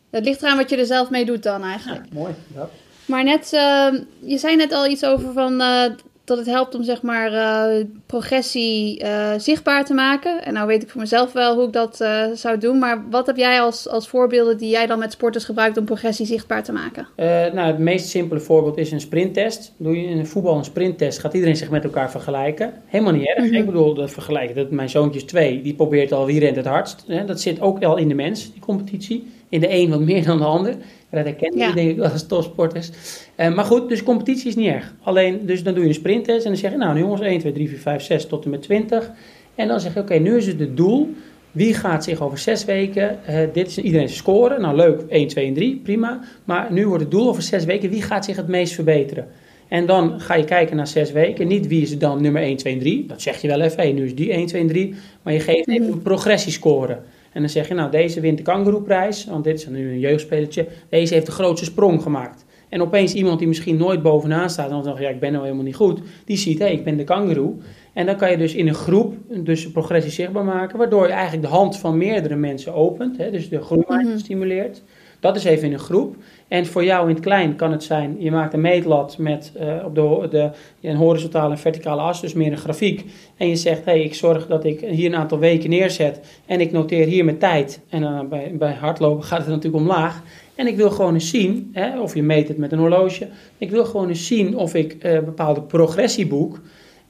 Het ligt eraan wat je er zelf mee doet dan eigenlijk. Ja, mooi. Ja. Maar net, uh, je zei net al iets over van, uh, dat het helpt om zeg maar uh, progressie zichtbaar te maken. En nou weet ik voor mezelf wel hoe ik dat zou doen. Maar wat heb jij als, als voorbeelden die jij dan met sporters gebruikt om progressie zichtbaar te maken? nou, het meest simpele voorbeeld is een sprinttest. Doe je in een voetbal een sprinttest, gaat iedereen zich met elkaar vergelijken. Helemaal niet erg. Mhm. Ik bedoel, dat vergelijken. Dat mijn zoontje is twee, die probeert al wie rent het hardst. Hè? Dat zit ook al in de mens, die competitie. In de een wat meer dan de ander. Dat herkennen ja. denk ik wel als topsporters. Uh, maar goed, dus competitie is niet erg. Alleen, dus dan doe je een sprinttest en dan zeg je, nou jongens, 1, 2, 3, 4, 5, 6 tot en met 20. En dan zeg je, oké, nu is het het doel. Wie gaat zich over zes weken, uh, dit is iedereen scoren. Nou leuk, 1, 2 en 3, prima. Maar nu wordt het doel over zes weken, wie gaat zich het meest verbeteren? En dan ga je kijken naar zes weken. Niet wie is dan nummer 1, 2 en 3. Dat zeg je wel even, hey, nu is die 1, 2 en 3. Maar je geeft even een progressiescore. En dan zeg je, nou, deze wint de kangeroeprijs, want dit is nu een jeugdspelertje. Deze heeft de grootste sprong gemaakt. En opeens iemand die misschien nooit bovenaan staat en dan zegt, ja, ik ben nou helemaal niet goed, die ziet, hé, hey, ik ben de kangeroe. En dan kan je dus in een groep dus progressie zichtbaar maken, waardoor je eigenlijk de hand van meerdere mensen opent, hè, dus de groei mm stimuleert. Dat is even in een groep. En voor jou in het klein kan het zijn, je maakt een meetlat met uh, op de, de, een horizontale en verticale as, dus meer een grafiek. En je zegt, hey, ik zorg dat ik hier een aantal weken neerzet en ik noteer hier mijn tijd. En uh, bij, bij hardlopen gaat het natuurlijk omlaag. En ik wil gewoon eens zien, hè, of je meet het met een horloge, ik wil gewoon eens zien of ik uh, bepaalde progressie boek.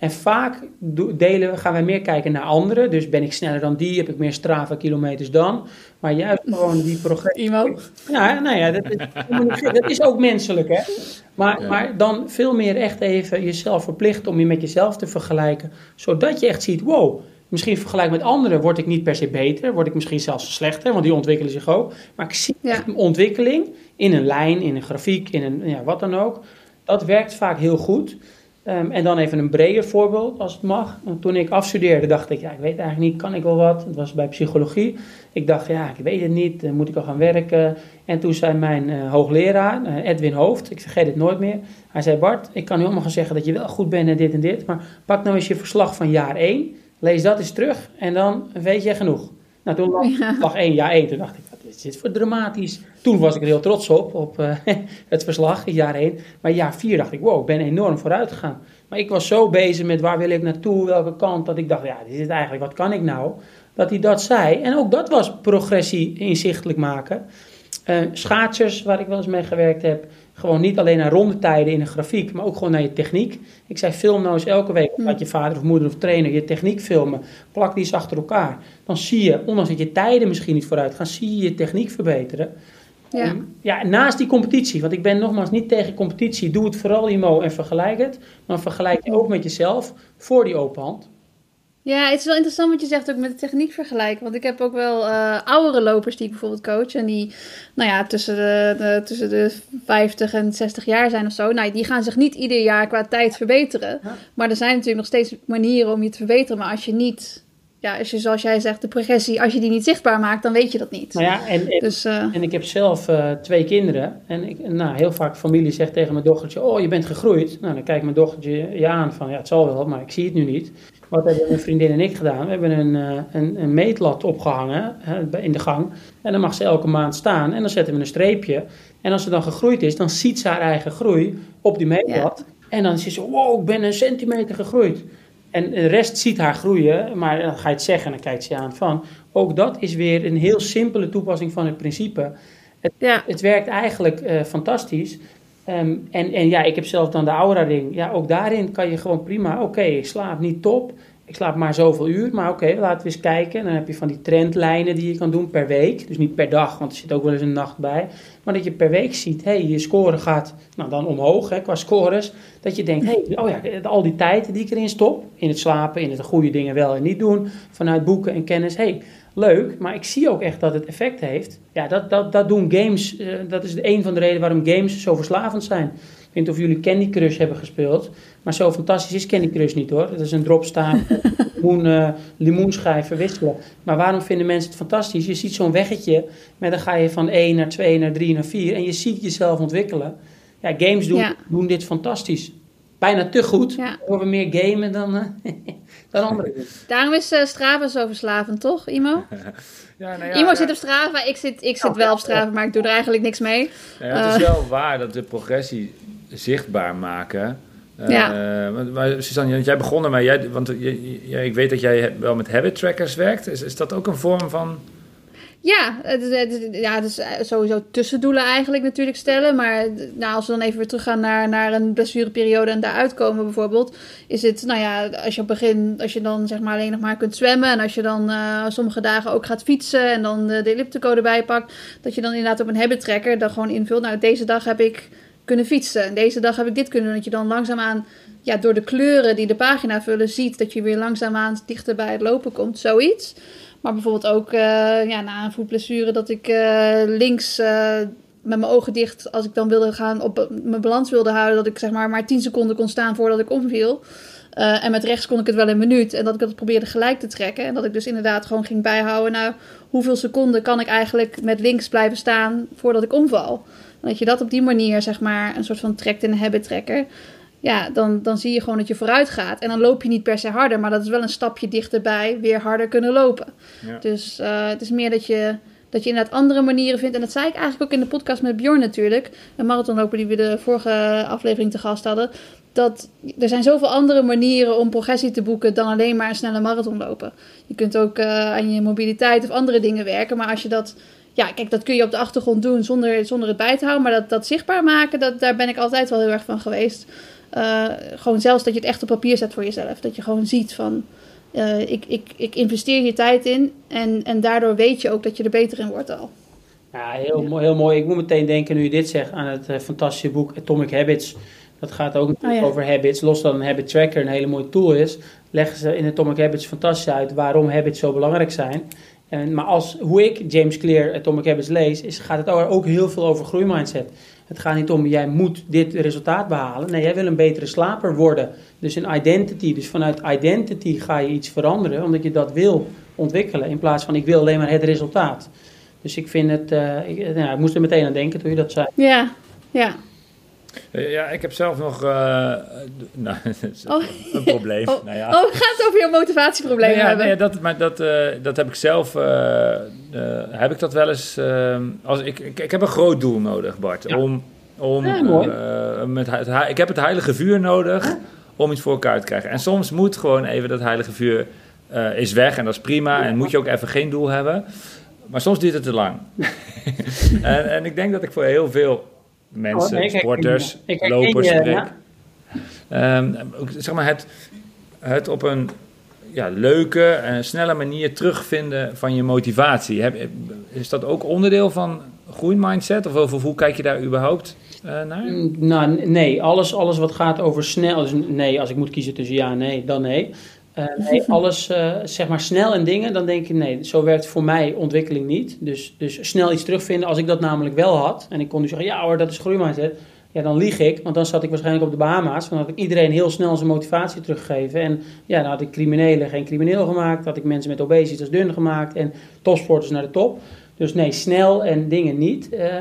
En vaak delen, gaan wij meer kijken naar anderen. Dus ben ik sneller dan die, heb ik meer Strava kilometers dan. Maar juist gewoon die progressie. Ja, nou ja, dat is, dat is ook menselijk hè. Maar, maar dan veel meer echt even jezelf verplichten om je met jezelf te vergelijken. Zodat je echt ziet, wow, misschien vergelijk met anderen word ik niet per se beter. Word ik misschien zelfs slechter, want die ontwikkelen zich ook. Maar ik zie ja. een ontwikkeling in een lijn, in een grafiek, in een ja, wat dan ook. Dat werkt vaak heel goed. Um, en dan even een breder voorbeeld, als het mag. Toen ik afstudeerde, dacht ik, ja, ik weet eigenlijk niet, kan ik wel wat? Het was bij psychologie. Ik dacht, ja, ik weet het niet, moet ik al gaan werken? En toen zei mijn uh, hoogleraar, uh, Edwin Hoofd, ik vergeet het nooit meer. Hij zei, Bart, ik kan nu allemaal gaan zeggen dat je wel goed bent en dit en dit. Maar pak nou eens je verslag van jaar 1, lees dat eens terug en dan weet je genoeg. Nou, toen lag, ja. lag 1, jaar 1, toen dacht ik, is dit voor dramatisch? Toen was ik er heel trots op, op uh, het verslag, jaar 1. Maar jaar 4 dacht ik, wow, ik ben enorm vooruit gegaan. Maar ik was zo bezig met waar wil ik naartoe, welke kant, dat ik dacht, ja, dit is eigenlijk, wat kan ik nou? Dat hij dat zei. En ook dat was progressie inzichtelijk maken. Uh, schaatsers, waar ik wel eens mee gewerkt heb, gewoon niet alleen naar rondetijden in een grafiek, maar ook gewoon naar je techniek. Ik zei, film nou eens elke week, laat je vader of moeder of trainer je techniek filmen. Plak die eens achter elkaar. Dan zie je, ondanks dat je tijden misschien niet vooruit gaan, zie je je techniek verbeteren. Ja. ja, naast die competitie, want ik ben nogmaals niet tegen competitie. Doe het vooral, Imo, en vergelijk het. Maar vergelijk je ook met jezelf voor die open hand. Ja, het is wel interessant wat je zegt ook met de techniek vergelijken. Want ik heb ook wel uh, oudere lopers die ik bijvoorbeeld coach. En die, nou ja, tussen de, de, tussen de 50 en 60 jaar zijn of zo. Nou, die gaan zich niet ieder jaar qua tijd verbeteren. Maar er zijn natuurlijk nog steeds manieren om je te verbeteren. Maar als je niet, ja, als je zoals jij zegt, de progressie, als je die niet zichtbaar maakt, dan weet je dat niet. Nou ja, en, en, dus, uh, en ik heb zelf uh, twee kinderen. En ik, nou, heel vaak familie zegt tegen mijn dochtertje, oh, je bent gegroeid. Nou, dan kijkt mijn dochtertje je aan van, ja, het zal wel, maar ik zie het nu niet. Wat hebben mijn vriendin en ik gedaan? We hebben een, uh, een, een, meetlat opgehangen in de gang. En dan mag ze elke maand staan. En dan zetten we een streepje. En als ze dan gegroeid is, dan ziet ze haar eigen groei op die meetlat. Ja. En dan zegt ze, wow, ik ben een centimeter gegroeid. En de rest ziet haar groeien, maar dan ga je het zeggen en dan kijkt ze aan van. Ook dat is weer een heel simpele toepassing van het principe. Het, ja. het werkt eigenlijk uh, fantastisch. Um, en, en ja, ik heb zelf dan de Aura-ring. Ja, ook daarin kan je gewoon prima, oké, ik slaap niet top. Ik slaap maar zoveel uur, maar oké, laten we eens kijken. Dan heb je van die trendlijnen die je kan doen per week. Dus niet per dag, want er zit ook wel eens een nacht bij. Maar dat je per week ziet, hé, hey, je score gaat nou, dan omhoog hè, qua scores. Dat je denkt, hey, oh ja, al die tijd die ik erin stop. In het slapen, in het goede dingen wel en niet doen. Vanuit boeken en kennis, hey, leuk, maar ik zie ook echt dat het effect heeft. Ja, dat, dat, dat doen games, uh, dat is een van de redenen waarom games zo verslavend zijn. Ik weet niet of jullie Candy Crush hebben gespeeld, maar zo fantastisch is Candy Crush niet hoor. Het is een dropstaan, limoen, uh, limoenschijf verwisselen. Maar waarom vinden mensen het fantastisch? Je ziet zo'n weggetje, maar dan ga je van 1 naar 2 naar 3 naar 4 en je ziet jezelf ontwikkelen. Ja, games doen, ja. doen dit fantastisch. Bijna te goed. Ja. We meer gamen dan... Uh, Daarom is uh, Strava zo verslavend, toch, Imo? ja, nou ja, Imo zit op Strava, ik zit, ik zit wel op Strava, maar ik doe er eigenlijk niks mee. Ja, het is uh, wel waar dat de progressie zichtbaar maken... Uh, ja. Maar Suzanne, jij begon ermee, jij, want jij, ik weet dat jij wel met habit trackers werkt. Is, is dat ook een vorm van ja, het, ja, het is eh, sowieso tussendoelen eigenlijk natuurlijk stellen. Maar nou, als we dan even weer teruggaan naar, naar een blessureperiode en daaruit komen bijvoorbeeld. Is het, nou ja, als je op begin, als je dan zeg maar alleen nog maar kunt zwemmen. En als je dan uh, sommige dagen ook gaat fietsen en dan de, de elliptico erbij pakt. Dat je dan inderdaad op een habit tracker dan gewoon invult. Nou, deze dag heb ik kunnen fietsen. En deze dag heb ik dit kunnen doen. Dat je dan langzaamaan ja, door de kleuren die de pagina vullen ziet dat je weer langzaamaan dichter bij het lopen komt. Zoiets. Maar bijvoorbeeld ook uh, ja, na een voetblessure dat ik uh, links uh, met mijn ogen dicht, als ik dan wilde gaan op mijn balans wilde houden, dat ik zeg maar maar 10 seconden kon staan voordat ik omviel. en met rechts kon ik het wel een minuut. En dat ik dat probeerde gelijk te trekken. En dat ik dus inderdaad gewoon ging bijhouden. Nou, hoeveel seconden kan ik eigenlijk met links blijven staan voordat ik omval? Dat je dat op die manier, zeg maar, een soort van trekt in een habit tracker. Ja, dan, dan zie je gewoon dat je vooruit gaat. En dan loop je niet per se harder, maar dat is wel een stapje dichterbij weer harder kunnen lopen. Ja. Dus uh, het is meer dat je, dat je inderdaad andere manieren vindt. En dat zei ik eigenlijk ook in de podcast met Bjorn natuurlijk. Een marathonloper die we de vorige aflevering te gast hadden. Dat er zijn zoveel andere manieren om progressie te boeken dan alleen maar een snelle marathon lopen. Je kunt ook uh, aan je mobiliteit of andere dingen werken. Maar als je dat ja, kijk, dat kun je op de achtergrond doen zonder, zonder het bij te houden. Maar dat, dat zichtbaar maken, dat, daar ben ik altijd wel heel erg van geweest. Uh, gewoon zelfs dat je het echt op papier zet voor jezelf. Dat je gewoon ziet van, uh, ik, ik, ik investeer je tijd in. En, en daardoor weet je ook dat je er beter in wordt al. Ja, heel, mooi, heel mooi. Ik moet meteen denken, nu je dit zegt, aan het uh, fantastische boek Atomic Habits. Dat gaat ook oh, ja. over habits. Los dat een habit tracker een hele mooie tool is, leggen ze in Atomic Habits fantastisch uit waarom habits zo belangrijk zijn. En, maar als, hoe ik James Clear Atomic Habits lees, is, gaat het ook heel veel over groeimindset. Het gaat niet om, jij moet dit resultaat behalen. Nee, jij wil een betere slaper worden. Dus een identity. Dus vanuit identity ga je iets veranderen, omdat je dat wil ontwikkelen. In plaats van, ik wil alleen maar het resultaat. Dus ik vind het, uh, nou, ik moest er meteen aan denken toen je dat zei. Ja, ja. Ja, ik heb zelf nog uh, nou, oh. een probleem. Oh, nou ja. oh, het over jouw motivatieprobleem nou ja, hebben? Nee, dat, maar dat, uh, dat heb ik zelf, uh, heb ik dat wel eens, als, ik, ik, ik, heb een groot doel nodig, Bart. Ja. Om, om, ja, met het, ik heb het heilige vuur nodig huh? om iets voor elkaar te krijgen. En soms moet gewoon even dat heilige vuur is weg en dat is prima. En moet je ook even geen doel hebben. Maar soms duurt het te lang. en, en ik denk dat ik voor heel veel mensen, oh, sporters, ik, lopers je, spreek. Ja. Um, zeg maar het, het op een ja, leuke en snelle manier terugvinden van je motivatie. Heb, is dat ook onderdeel van groeimindset? Of, of hoe kijk je daar überhaupt uh, naar? Nou, nee. Alles, alles wat gaat over snel... Dus nee, als ik moet kiezen tussen ja en nee, dan nee. Uh, nee, alles uh, zeg maar snel en dingen, dan denk ik nee, zo werkt voor mij ontwikkeling niet. Dus, dus snel iets terugvinden, als ik dat namelijk wel had en ik kon nu zeggen, ja hoor, dat is groeimindset. Ja, dan lieg ik, want dan zat ik waarschijnlijk op de Bahama's. Dan had ik iedereen heel snel zijn motivatie teruggegeven. En ja, dan had ik criminelen geen crimineel gemaakt. had ik mensen met obesitas dun gemaakt. En topsporters naar de top. Dus nee, snel en dingen niet. Uh,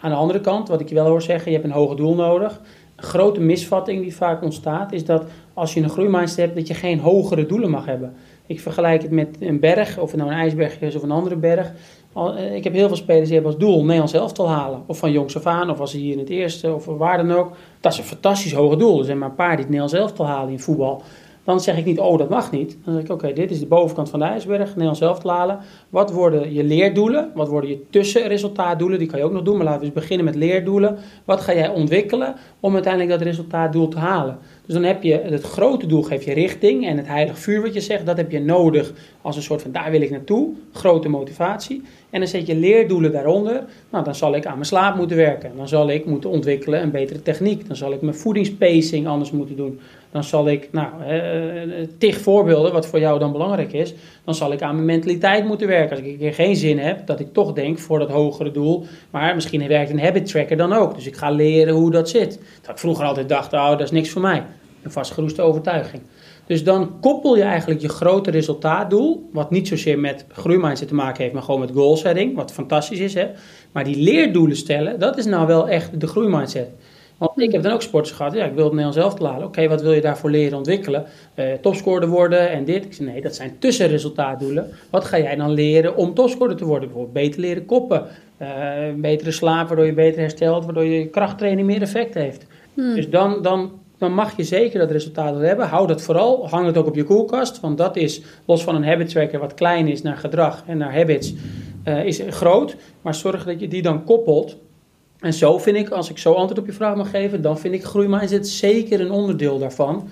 aan de andere kant, wat ik je wel hoor zeggen, je hebt een hoger doel nodig. Een grote misvatting die vaak ontstaat, is dat als je een groeimindset hebt, dat je geen hogere doelen mag hebben. Ik vergelijk het met een berg, of het nou een ijsberg is of een andere berg. Ik heb heel veel spelers die hebben als doel Nederlands elftal halen. Of van jongs af aan, of als ze hier in het eerste, of waar dan ook. Dat is een fantastisch hoge doel. Er zijn maar een paar die het Nederlands elftal halen in voetbal. Dan zeg ik niet, oh dat mag niet. Dan zeg ik, oké, dit is de bovenkant van de ijsberg, Nederlands elftal halen. Wat worden je leerdoelen? Wat worden je tussenresultaatdoelen? Die kan je ook nog doen, maar laten we eens beginnen met leerdoelen. Wat ga jij ontwikkelen om uiteindelijk dat resultaatdoel te halen? Dus dan heb je het grote doel, geef je richting. En het heilig vuur wat je zegt, dat heb je nodig als een soort van daar wil ik naartoe. Grote motivatie. En dan zet je leerdoelen daaronder. Nou, dan zal ik aan mijn slaap moeten werken. Dan zal ik moeten ontwikkelen een betere techniek. Dan zal ik mijn voedingspacing anders moeten doen. Dan zal ik, nou, eh, tig voorbeelden wat voor jou dan belangrijk is. Dan zal ik aan mijn mentaliteit moeten werken. Als ik een keer geen zin heb, dat ik toch denk voor dat hogere doel. Maar misschien werkt een habit tracker dan ook. Dus ik ga leren hoe dat zit. Dat ik vroeger altijd dacht, oh, dat is niks voor mij. Een vastgeroeste overtuiging. Dus dan koppel je eigenlijk je grote resultaatdoel, wat niet zozeer met groeimindset te maken heeft, maar gewoon met goal setting, wat fantastisch is. Hè? Maar die leerdoelen stellen, dat is nou wel echt de groeimindset. Want ik heb dan ook sporters gehad, ja, ik wil het Nederlands zelf te halen. Oké, okay, wat wil je daarvoor leren ontwikkelen? Uh, topscorer worden en dit. Ik zei, nee, dat zijn tussenresultaatdoelen. Wat ga jij dan leren om topscorer te worden? Bijvoorbeeld beter leren koppen, uh, betere slaap, waardoor je beter herstelt, waardoor je krachttraining meer effect heeft. Hmm. Dus dan, dan dan mag je zeker dat resultaat hebben. Hou dat vooral, hang het ook op je koelkast, want dat is, los van een habit tracker wat klein is naar gedrag en naar habits, uh, is groot. Maar zorg dat je die dan koppelt. En zo vind ik, als ik zo antwoord op je vraag mag geven, dan vind ik groeimindset zeker een onderdeel daarvan.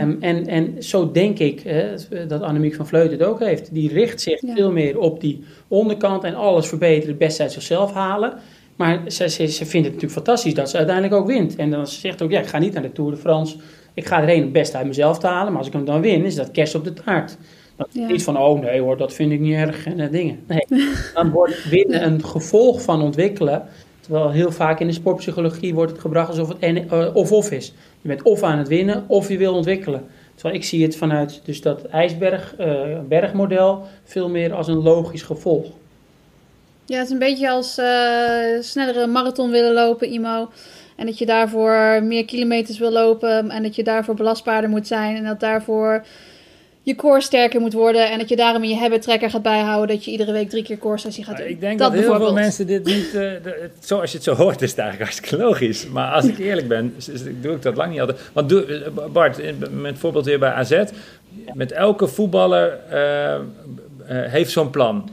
Um, en, en zo denk ik hè, dat Annemiek van Vleut het ook heeft. Die richt zich ja. veel meer op die onderkant en alles verbeteren, het beste uit zichzelf halen. Maar ze, ze, ze vindt het natuurlijk fantastisch dat ze uiteindelijk ook wint. En dan zegt ook, ja, ik ga niet naar de Tour de France. Ik ga erheen het beste uit mezelf te halen. Maar als ik hem dan win, is dat kerst op de taart. Dan ja. niet van, oh nee hoor, dat vind ik niet erg en uh, dingen. Nee, dan wordt winnen een gevolg van ontwikkelen. Terwijl heel vaak in de sportpsychologie wordt het gebracht alsof het of-of is. Je bent of aan het winnen, of je wil ontwikkelen. Terwijl ik zie het vanuit dus dat ijsberg, uh, bergmodel veel meer als een logisch gevolg. Ja, het is een beetje als uh, snellere marathon willen lopen, Imo. En dat je daarvoor meer kilometers wil lopen. En dat je daarvoor belastbaarder moet zijn. En dat daarvoor je core sterker moet worden. En dat je daarom in je habit tracker gaat bijhouden. Dat je iedere week drie keer core sessie gaat doen. Ik denk dat, heel veel mensen dit niet... Uh, zoals je het zo hoort is het eigenlijk hartstikke logisch. Maar als ik eerlijk ben, doe ik dat lang niet altijd. Want doe, Bart, met voorbeeld weer bij AZ. Met elke voetballer uh, heeft zo'n plan.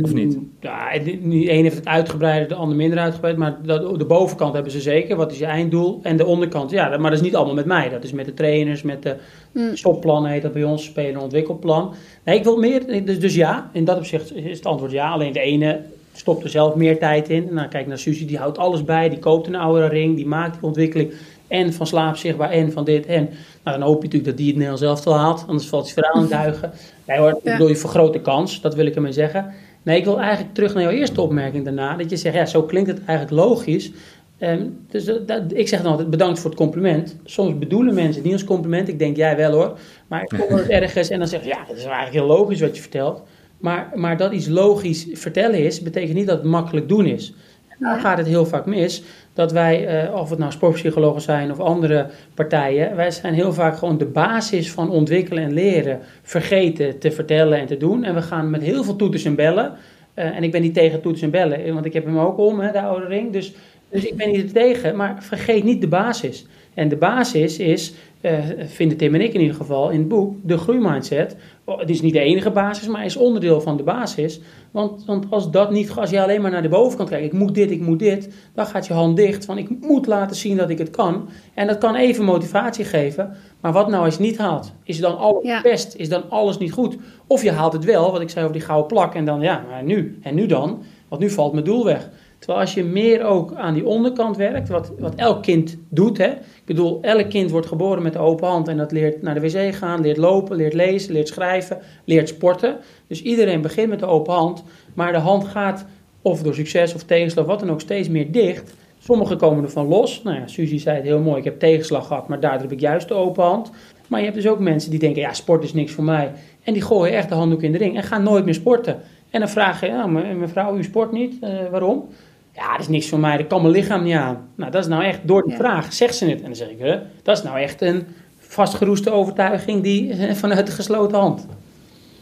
Of niet? Ja, de een heeft het uitgebreid, de ander minder uitgebreid. Maar de bovenkant hebben ze zeker. Wat is je einddoel? En de onderkant, ja, maar dat is niet allemaal met mij. Dat is met de trainers, met de mm. stopplannen heet dat bij ons. Spelen ontwikkelplan. Nee, ik wil meer. Dus, dus ja, in dat opzicht is het antwoord ja. Alleen de ene stopt er zelf meer tijd in. Nou, kijk naar Suzy, die houdt alles bij. Die koopt een oude ring, die maakt die ontwikkeling. En van slaapzichtbaar en van dit en. Nou, dan hoop je natuurlijk dat die het Nederlands zelf wel haalt. Anders valt hij verhaal aan duigen. Nee hoor, ik bedoel, je vergroot de kans. Dat wil ik ermee zeggen. Nee, ik wil eigenlijk terug naar jouw eerste opmerking daarna. Dat je zegt, ja, zo klinkt het eigenlijk logisch. Um, dus dat, ik zeg dan altijd bedankt voor het compliment. Soms bedoelen mensen het niet als compliment. Ik denk, jij wel hoor. Maar ik kom het ergens en dan zeg je, ja, het is eigenlijk heel logisch wat je vertelt. Maar, maar dat iets logisch vertellen is, betekent niet dat het makkelijk doen is. Dan gaat het heel vaak mis dat wij, uh, of het nou sportpsychologen zijn of andere partijen, wij zijn heel vaak gewoon de basis van ontwikkelen en leren vergeten te vertellen en te doen. En we gaan met heel veel toeters en bellen. Uh, en ik ben niet tegen toeters en bellen, want ik heb hem ook om, hè, de oude ring. Dus, dus ik ben niet tegen, maar vergeet niet de basis. En de basis is, uh, vinden Tim en ik in ieder geval in het boek, de groeimindset. Oh, het is niet de enige basis, maar is onderdeel van de basis. Want, want als, dat niet, als je alleen maar naar de bovenkant kijkt, ik moet dit, ik moet dit, dan gaat je hand dicht van ik moet laten zien dat ik het kan. En dat kan even motivatie geven, maar wat nou als je het niet haalt? Is dan alles best? Is dan alles niet goed? Of je haalt het wel, wat ik zei over die gouden plak, en dan ja, maar nu, en nu dan? Want nu valt mijn doel weg. Terwijl als je meer ook aan die onderkant werkt, wat, wat elk kind doet. Hè? Ik bedoel, elk kind wordt geboren met de open hand en dat leert naar de wc gaan, leert lopen, leert lezen, leert schrijven, leert sporten. Dus iedereen begint met de open hand, maar de hand gaat of door succes of tegenslag, wat dan ook, steeds meer dicht. Sommigen komen ervan los. Nou ja, Suzy zei het heel mooi, ik heb tegenslag gehad, maar daar heb ik juist de open hand. Maar je hebt dus ook mensen die denken, ja, sport is niks voor mij. En die gooien echt de handdoek in de ring en gaan nooit meer sporten. En dan vraag je, ja, mevrouw, u sport niet, uh, waarom? Ja, dat is niks voor mij, dat kan mijn lichaam niet aan. Nou, dat is nou echt, door die vraag zegt ze het. En dan zeg ik, hè, dat is nou echt een vastgeroeste overtuiging die eh, vanuit de gesloten hand.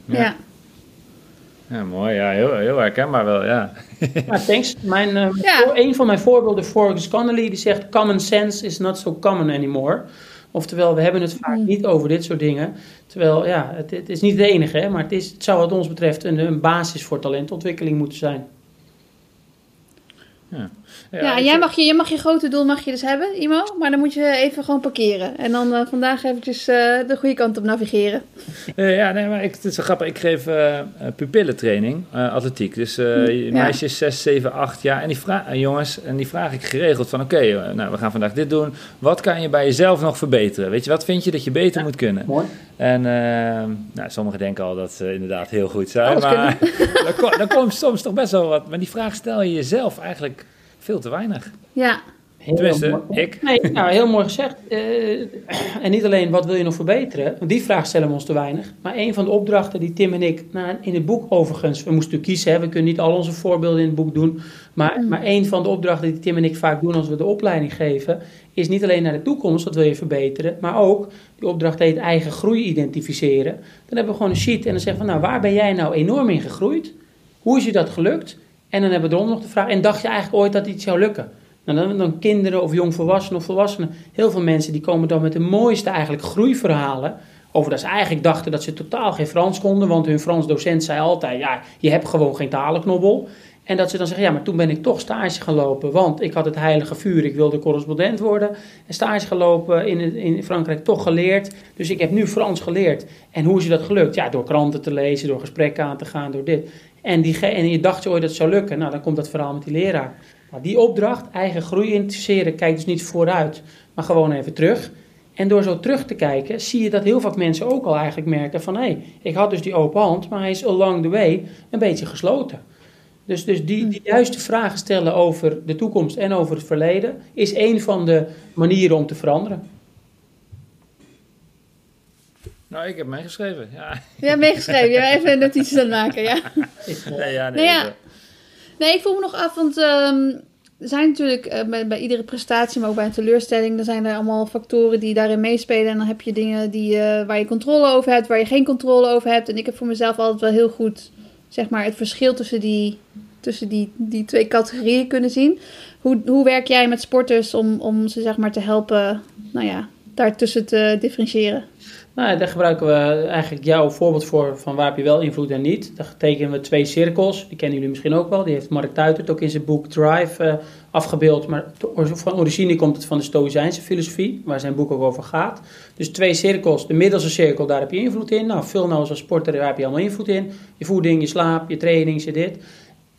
Ja. ja. mooi. Ja, heel, heel herkenbaar wel, ja. ja thanks. Mijn, uh, ja. Een van mijn voorbeelden, Forrest Connolly, die zegt... Common sense is not so common anymore. Oftewel, we hebben het vaak mm. niet over dit soort dingen. Terwijl, ja, het, het is niet het enige, hè, maar het, is, het zou wat ons betreft een, een basis voor talentontwikkeling moeten zijn. Yeah. Ja, ja, jij, mag je, jij mag je grote doel mag je dus hebben, Imo. Maar dan moet je even gewoon parkeren. En dan uh, vandaag eventjes uh, de goede kant op navigeren. Uh, ja, nee, maar ik, het is zo grappig. Ik geef pupillentraining, atletiek. Dus ja. meisjes 6, 7, 8 jaar. En die vraag, jongens, en die vraag ik geregeld van... Oké, nou, we gaan vandaag dit doen. Wat kan je bij jezelf nog verbeteren? Weet je, wat vind je dat je beter moet kunnen? Mooi. En nou, sommigen denken al dat ze inderdaad heel goed zijn. maar dan, dan komt soms toch best wel wat. Maar die vraag stel je jezelf eigenlijk veel te weinig. Ja. Heel Tenminste, ik. Nee, nou, heel mooi gezegd. Uh, en niet alleen wat wil je nog verbeteren, want die vraag stellen we ons te weinig. Maar een van de opdrachten die Tim en ik, nou, in het boek overigens, we moesten kiezen, hè, we kunnen niet al onze voorbeelden in het boek doen. Maar, mm. maar een van de opdrachten die Tim en ik vaak doen als we de opleiding geven, is niet alleen naar de toekomst, wat wil je verbeteren, maar ook, die opdracht heet eigen groei identificeren. Dan hebben we gewoon een sheet en dan zeggen we, nou, waar ben jij nou enorm in gegroeid? Hoe is je dat gelukt? En dan hebben we erom nog de vraag, en dacht je eigenlijk ooit dat iets zou lukken? Nou, dan, dan kinderen of jongvolwassenen of volwassenen, heel veel mensen die komen dan met de mooiste eigenlijk groeiverhalen. Over dat ze eigenlijk dachten dat ze totaal geen Frans konden, want hun Frans docent zei altijd, ja, je hebt gewoon geen talenknobbel. En dat ze dan zeggen, ja, maar toen ben ik toch stage gaan lopen, want ik had het heilige vuur, ik wilde correspondent worden. En stage gelopen in, in Frankrijk, toch geleerd. Dus ik heb nu Frans geleerd. En hoe is je dat gelukt? Ja, door kranten te lezen, door gesprekken aan te gaan, door dit. En, die, en je dacht je ooit dat het zou lukken. Nou, dan komt dat verhaal met die leraar. Maar die opdracht, eigen groei interesseren, kijk dus niet vooruit, maar gewoon even terug. En door zo terug te kijken, zie je dat heel vaak mensen ook al eigenlijk merken van... hé, hey, ik had dus die open hand, maar hij is along the way een beetje gesloten. Dus, dus die, die juiste vragen stellen over de toekomst en over het verleden... is een van de manieren om te veranderen. Nou, ik heb meegeschreven, ja. Ja, meegeschreven. Je hebt even notities aan het maken, ja. nee, ja, nee. Nou ja. Nee, ik voel me nog af, want ehm, er zijn natuurlijk eh, bij, bij, iedere prestatie, maar ook bij een teleurstelling, dan zijn er allemaal factoren die daarin meespelen. En dan heb je dingen die, uh, waar je controle over hebt, waar je geen controle over hebt. En ik heb voor mezelf altijd wel heel goed, zeg maar, het verschil tussen die, tussen die, die twee categorieën kunnen zien. Hoe, hoe werk jij met sporters om, om ze, zeg maar, te helpen, nou ja, daartussen te differentiëren? Nou, daar gebruiken we eigenlijk jouw voorbeeld voor van waar heb je wel invloed en niet. Daar tekenen we twee cirkels, die kennen jullie misschien ook wel. Die heeft Mark Tuitert ook in zijn boek Drive uh, afgebeeld. Maar van origine komt het van de Stoïcijnse filosofie, waar zijn boek ook over gaat. Dus twee cirkels, de middelste cirkel, daar heb je invloed in. Nou, vul nou als sporter, daar heb je allemaal invloed in. Je voeding, je slaap, je training, je dit.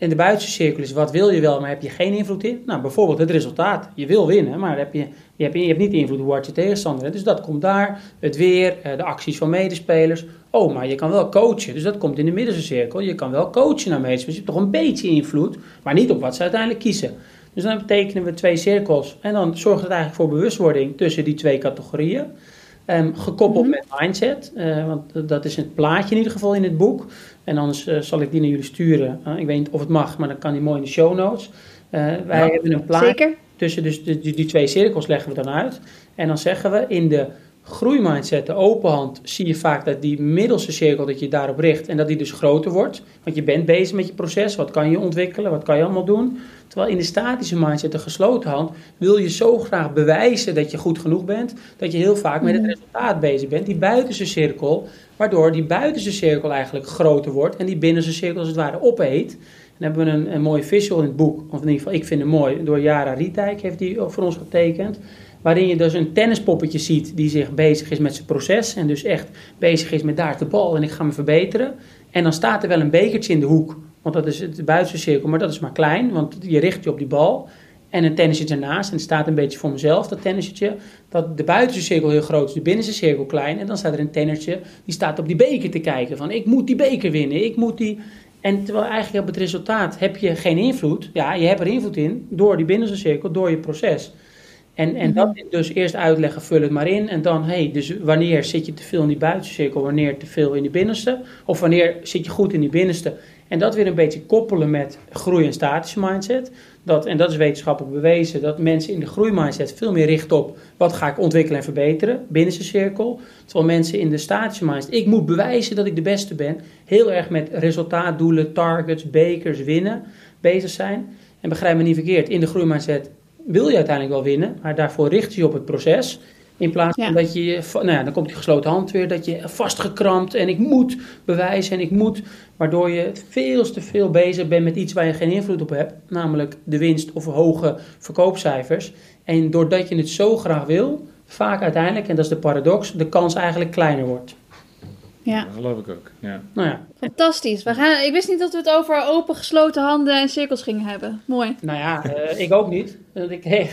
En de buitenste cirkel is wat wil je wel, maar heb je geen invloed in? Nou, bijvoorbeeld het resultaat. Je wil winnen, maar heb je, je, hebt, je hebt niet invloed hoe hard je tegenstander. Dus dat komt daar. Het weer, eh, de acties van medespelers. Oh, maar je kan wel coachen. Dus dat komt in de middelste cirkel. Je kan wel coachen naar medespelers. Je hebt toch een beetje invloed, maar niet op wat ze uiteindelijk kiezen. Dus dan betekenen we twee cirkels. En dan zorgt het eigenlijk voor bewustwording tussen die twee categorieën. Um, gekoppeld mhm. met mindset, uh, want dat is het plaatje in ieder geval in het boek. En anders uh, zal ik die naar jullie sturen. Uh, ik weet niet of het mag, maar dan kan die mooi in de show notes. wij ja, hebben een plaatje. Zeker. Tussen dus de, die, die, twee cirkels leggen we dan uit. En dan zeggen we in de groeimindset, de open hand, zie je vaak dat die middelste cirkel, dat je daarop richt en dat die dus groter wordt. Want je bent bezig met je proces, wat kan je ontwikkelen, wat kan je allemaal doen. Terwijl in de statische mindset, de gesloten hand, wil je zo graag bewijzen dat je goed genoeg bent, dat je heel vaak met het mm. resultaat bezig bent. Die buitenste cirkel, waardoor die buitenste cirkel eigenlijk groter wordt en die binnenste cirkel als het ware opeet. Dan hebben we een, een mooie visual in het boek, of in ieder geval ik vind hem mooi, door Jara Rietijk heeft die voor ons getekend. Waarin je dus een tennispoppetje ziet die zich bezig is met zijn proces. En dus echt bezig is met daar de bal en ik ga me verbeteren. En dan staat er wel een bekertje in de hoek. Want dat is het buitenste cirkel, maar dat is maar klein. Want je richt je op die bal. En een tennisje ernaast. En het staat een beetje voor mezelf, dat tennisje. Dat de buitenste cirkel heel groot is, de binnenste cirkel klein. En dan staat er een tennisje die staat op die beker te kijken. Van ik moet die beker winnen, ik moet die... En terwijl eigenlijk op het resultaat heb je geen invloed. Ja, je hebt er invloed in door die binnenste cirkel, door je proces. En, en dat mhm. dus eerst uitleggen, vul het maar in. En dan, hey, dus wanneer zit je te veel in die buitencirkel, wanneer te veel in die binnenste? Of wanneer zit je goed in die binnenste? En dat weer een beetje koppelen met groei- en statische mindset. Dat, en dat is wetenschappelijk bewezen, dat mensen in de groeimindset veel meer richten op wat ga ik ontwikkelen en verbeteren, binnenste cirkel. Terwijl mensen in de statische mindset, ik moet bewijzen dat ik de beste ben, heel erg met resultaatdoelen, targets, bekers, winnen bezig zijn. En begrijp me niet verkeerd, in de groeimindset wil je uiteindelijk wel winnen, maar daarvoor richt je op het proces. In plaats van dat je, nou ja, dan komt die gesloten hand weer, dat je vastgekrampt en ik moet bewijzen en ik moet. Waardoor je veel te veel bezig bent met iets waar je geen invloed op hebt, namelijk de winst of hoge verkoopcijfers. En doordat je het zo graag wil, vaak uiteindelijk, en dat is de paradox, de kans eigenlijk kleiner wordt. Ja. Dat geloof ik ook. Ja. Nou ja. Fantastisch. We gaan, ik wist niet dat we het over open, gesloten handen en cirkels gingen hebben. Mooi. Nou ja, uh, ik ook niet. Ik, hey,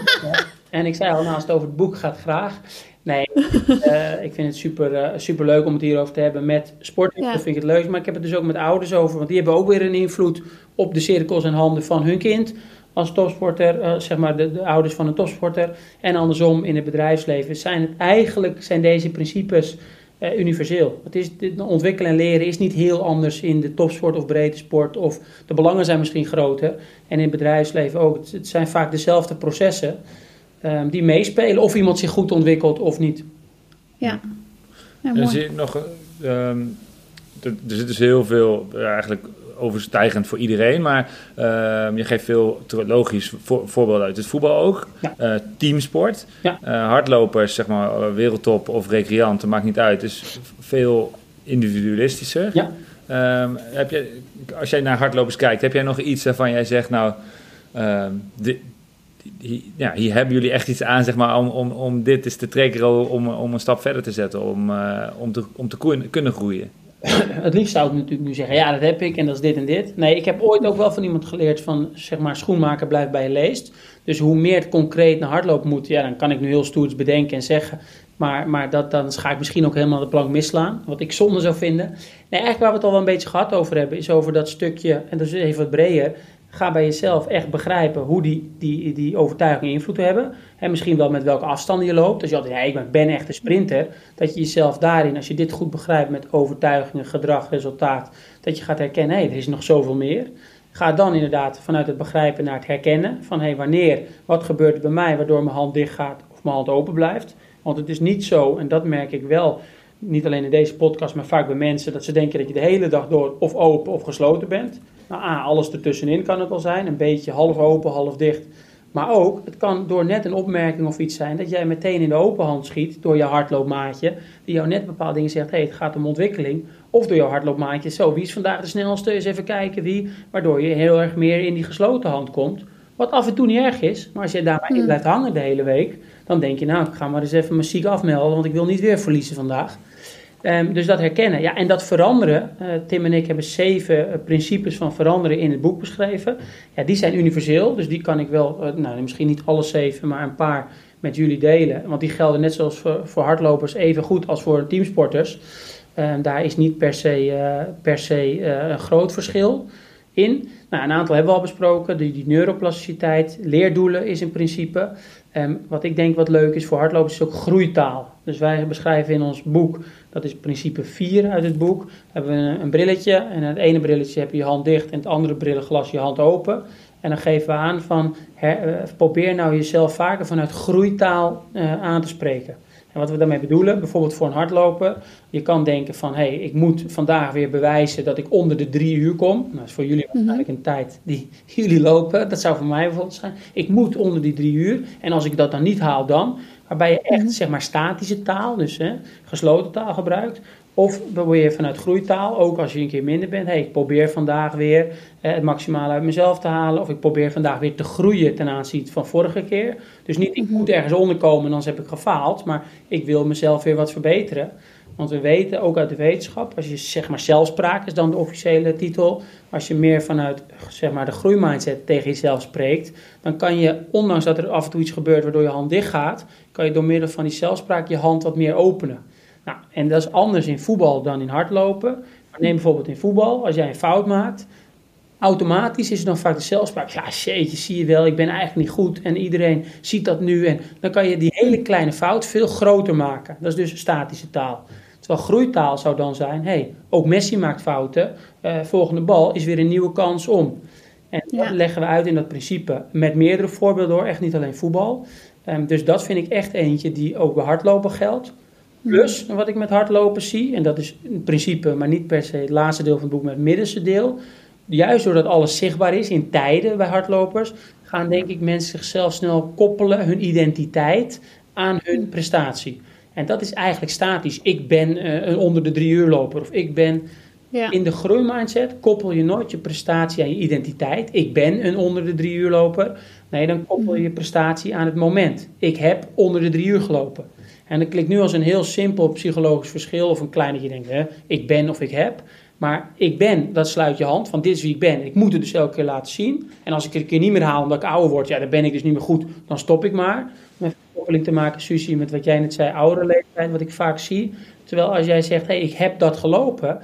en ik zei al, naast het over het boek gaat graag. Nee, uh, ik vind het super, uh, super leuk om het hierover te hebben met sporters. Ja. Dat vind ik het leuk. Maar ik heb het dus ook met ouders over. Want die hebben ook weer een invloed op de cirkels en handen van hun kind. Als topsporter, zeg maar de, de, ouders van een topsporter. En andersom in het bedrijfsleven. Zijn het eigenlijk zijn deze principes uh, universeel. Het is, ontwikkelen en leren is niet heel anders in de topsport of breedte sport. Of de belangen zijn misschien groter. En in het bedrijfsleven ook. Het, zijn vaak dezelfde processen um, die meespelen. Of iemand zich goed ontwikkelt of niet. Ja. ja en zie je nog... Um, er, er zit dus heel veel eigenlijk overstijgend voor iedereen. Maar uh, je geeft veel logisch voor, voorbeelden uit het voetbal ook. Ja. Uh, teamsport. Ja. Uh, hardlopers, zeg maar, wereldtop of recreanten, maakt niet uit. Het is veel individualistischer. Ja. Um, heb je, als jij naar hardlopers kijkt, heb jij nog iets waarvan jij zegt, nou, de, ja, hier hebben jullie echt iets aan, zeg maar, om, om, om dit is te triggeren om, om een stap verder te zetten, om, om te, om te kunnen groeien? het liefst zou ik natuurlijk nu zeggen, ja, dat heb ik en dat is dit en dit. Nee, ik heb ooit ook wel van iemand geleerd van, zeg maar, schoenmaker blijft bij je leest. Dus hoe meer het concreet naar hardlopen moet, ja, dan kan ik nu heel stoers bedenken en zeggen. Maar, maar dat, dan ga ik misschien ook helemaal de plank misslaan, wat ik zonde zou vinden. Nee, eigenlijk waar we het al wel een beetje gehad over hebben, is over dat stukje, en dat is even wat breder, ga bij jezelf echt begrijpen hoe die, die, die overtuigingen invloed hebben. En misschien wel met welke afstanden je loopt. Dus je altijd, ja, ik ben echt een sprinter. Dat je jezelf daarin, als je dit goed begrijpt met overtuigingen, gedrag, resultaat, dat je gaat herkennen, hé, er is nog zoveel meer. Ga dan inderdaad vanuit het begrijpen naar het herkennen. Van hé, hey, wanneer, wat gebeurt er bij mij waardoor mijn hand dicht gaat of mijn hand open blijft. Want het is niet zo, en dat merk ik wel, niet alleen in deze podcast, maar vaak bij mensen, dat ze denken dat je de hele dag door of open of gesloten bent. Nou, A, alles ertussenin kan het al zijn, een beetje half open, half dicht. Maar ook, het kan door net een opmerking of iets zijn dat jij meteen in de open hand schiet door je hardloopmaatje, die jou net bepaalde dingen zegt, hé, hey, het gaat om ontwikkeling. Of door jouw hardloopmaatje, zo, wie is vandaag de snelste, eens even kijken wie, waardoor je heel erg meer in die gesloten hand komt. Wat af en toe niet erg is, maar als je daar maar in hmm. blijft hangen de hele week, dan denk je, nou, ik ga maar eens even mijn ziek afmelden, want ik wil niet weer verliezen vandaag. Um, dus dat herkennen. Ja, en dat veranderen. Uh, Tim en ik hebben zeven uh, principes van veranderen in het boek beschreven. Ja, die zijn universeel, dus die kan ik wel, uh, nou misschien niet alle zeven, maar een paar met jullie delen. Want die gelden net zoals voor, voor hardlopers even goed als voor teamsporters. Um, daar is niet per se, per se een groot verschil in. Nou, een aantal hebben we al besproken. Die, die neuroplasticiteit, leerdoelen is in principe. Wat ik denk wat leuk is voor hardlopers is ook groeitaal. Dus wij beschrijven in ons boek, dat is principe 4 uit het boek, hebben we een, brilletje. En het ene brilletje heb je je hand dicht en het andere brillenglas je hand open. En dan geven we aan van, uh, probeer nou jezelf vaker vanuit groeitaal uh, aan te spreken. En wat we daarmee bedoelen, bijvoorbeeld voor een hardlopen, je kan denken van, hé, hey, ik moet vandaag weer bewijzen dat ik onder de drie uur kom. Nou, dat is voor jullie waarschijnlijk een tijd die jullie lopen. Dat zou voor mij bijvoorbeeld zijn. Ik moet onder die drie uur. En als ik dat dan niet haal, dan. Waarbij je echt, zeg maar, statische taal, dus hè, gesloten taal gebruikt. Of probeer je vanuit groeitaal, ook als je een keer minder bent. hey, ik probeer vandaag weer eh, het maximale uit mezelf te halen. Of ik probeer vandaag weer te groeien ten aanzien van vorige keer. Dus niet, ik moet ergens onderkomen en dan heb ik gefaald. Maar ik wil mezelf weer wat verbeteren. Want we weten ook uit de wetenschap, als je zeg maar zelfspraak is dan de officiële titel. Als je meer vanuit zeg maar de groeimindset tegen jezelf spreekt, dan kan je, ondanks dat er af en toe iets gebeurt waardoor je hand dicht gaat, kan je door middel van die zelfspraak je hand wat meer openen. Nou, en dat is anders in voetbal dan in hardlopen. Maar neem bijvoorbeeld in voetbal, als jij een fout maakt, automatisch is het dan vaak de zelfspraak. Ja, jeetje, zie je wel, ik ben eigenlijk niet goed en iedereen ziet dat nu. En dan kan je die hele kleine fout veel groter maken. Dat is dus statische taal. Terwijl groeitaal zou dan zijn, hey, ook Messi maakt fouten, uh, volgende bal is weer een nieuwe kans om. En dat leggen we uit in dat principe met meerdere voorbeelden door, echt niet alleen voetbal. Um, dus dat vind ik echt eentje die ook bij hardlopen geldt. Plus, wat ik met hardlopen zie, en dat is in principe, maar niet per se het laatste deel van het boek, maar het middenste deel. Juist doordat alles zichtbaar is in tijden bij hardlopers, gaan denk ik mensen zichzelf snel koppelen, hun identiteit, aan hun prestatie. En dat is eigenlijk statisch. Ik ben uh, een onder de drie uur loper of ik ben... Ja. In de groeimindset koppel je nooit je prestatie aan je identiteit. Ik ben een onder de drie uur loper. Nee, dan koppel je je prestatie aan het moment. Ik heb onder de drie uur gelopen. En dat klinkt nu als een heel simpel psychologisch verschil of een klein dat je denkt, hè, ik ben of ik heb. Maar ik ben, dat sluit je hand, van dit is wie ik ben. Ik moet het dus elke keer laten zien. En als ik het een keer niet meer haal omdat ik ouder word, ja, dan ben ik dus niet meer goed, dan stop ik maar. Met koppeling te maken, Susie, met wat jij net zei, oudere leeftijd, wat ik vaak zie. Terwijl als jij zegt, hé, hey, ik heb dat gelopen,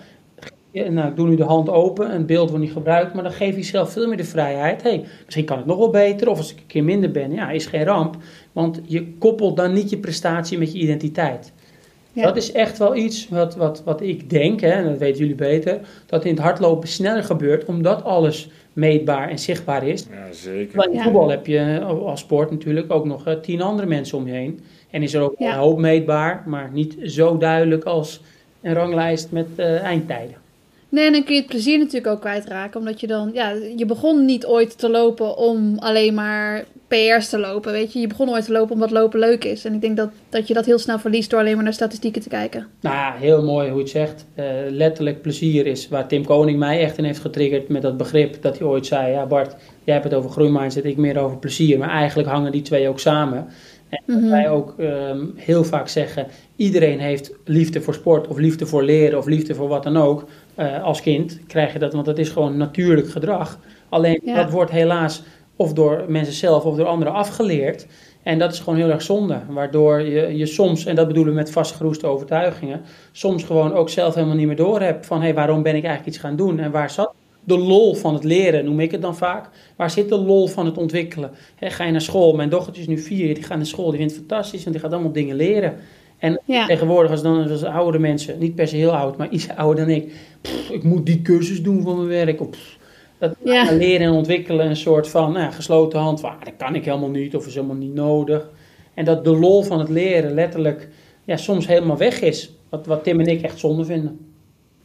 nou, ik doe nu de hand open, een beeld wordt niet gebruikt, maar dan geef je jezelf veel meer de vrijheid. hey, misschien kan het nog wel beter, of als ik een keer minder ben, ja, is geen ramp. Want je koppelt dan niet je prestatie met je identiteit. Dat is echt wel iets wat, wat, wat ik denk, hè, en dat weten jullie beter, dat in het hardlopen sneller gebeurt, omdat alles meetbaar en zichtbaar is. Ja, zeker. Maar in voetbal heb je als sport natuurlijk ook nog uh, tien andere mensen om je heen. En is er ook een hoop meetbaar, maar niet zo duidelijk als een ranglijst met uh, eindtijden. Nee, en dan kun je het plezier natuurlijk ook kwijtraken. Omdat je dan, ja, je begon niet ooit te lopen om alleen maar PR's te lopen, weet je. Je begon ooit te lopen omdat lopen leuk is. En ik denk dat, dat je dat heel snel verliest door alleen maar naar statistieken te kijken. Nou ja, heel mooi hoe je het zegt. Uh, letterlijk plezier is waar Tim Koning mij echt in heeft getriggerd met dat begrip. Dat hij ooit zei, ja Bart, jij hebt het over groeimindset, ik meer over plezier. Maar eigenlijk hangen die twee ook samen. En mm -hmm. wij ook um, heel vaak zeggen, iedereen heeft liefde voor sport of liefde voor leren of liefde voor wat dan ook. Uh, als kind krijg je dat, want dat is gewoon natuurlijk gedrag. Alleen ja. dat wordt helaas of door mensen zelf of door anderen afgeleerd. En dat is gewoon heel erg zonde. Waardoor je, je soms, en dat bedoelen we met vastgeroeste overtuigingen, soms gewoon ook zelf helemaal niet meer door hebt van hé, hey, waarom ben ik eigenlijk iets gaan doen en waar zat de lol van het leren, noem ik het dan vaak. Waar zit de lol van het ontwikkelen? He, ga je naar school? Mijn dochtertje is nu vier, die gaat naar school, die vindt het fantastisch, want die gaat allemaal dingen leren. En ja. tegenwoordig, als dan als oudere mensen, niet per se heel oud, maar iets ouder dan ik, pff, ik moet die cursus doen voor mijn werk. Of, pff, Dat Ja. leren en ontwikkelen een soort van nou, gesloten hand. Van, ah, dat kan ik helemaal niet of is helemaal niet nodig. En dat de lol van het leren letterlijk ja, soms helemaal weg is. Wat, wat Tim en ik echt zonde vinden.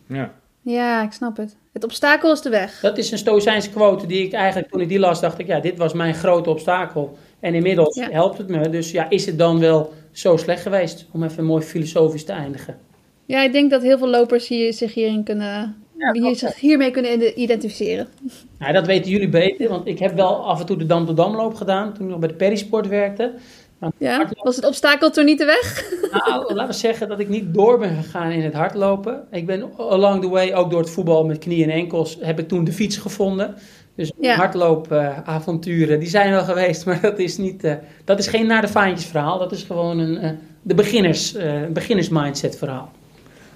Ja. Ja, ik snap het. Het obstakel is de weg. Dat is een stoïcijnse quote die ik eigenlijk toen ik die las dacht ik, ja, dit was mijn grote obstakel. En inmiddels Ja. helpt het me. Dus ja, is het dan wel zo slecht geweest? Om even mooi filosofisch te eindigen. Ja, ik denk dat heel veel lopers hier, zich hierin kunnen, hier, zich hiermee kunnen ide- identificeren. Nou, dat weten jullie beter, want ik heb wel af en toe de Dam tot Damloop gedaan toen ik nog bij de Perisport werkte. Ja, was het obstakel toen niet de weg? Nou, laten we zeggen dat ik niet door ben gegaan in het hardlopen. Ik ben along the way, ook door het voetbal met knieën en enkels, heb ik toen de fiets gevonden. Dus Ja. hardloopavonturen, die zijn wel geweest, maar dat is, niet, eh, dat is geen naar de vaantjes verhaal. Dat is gewoon een eh, de beginners, eh, beginners mindset verhaal.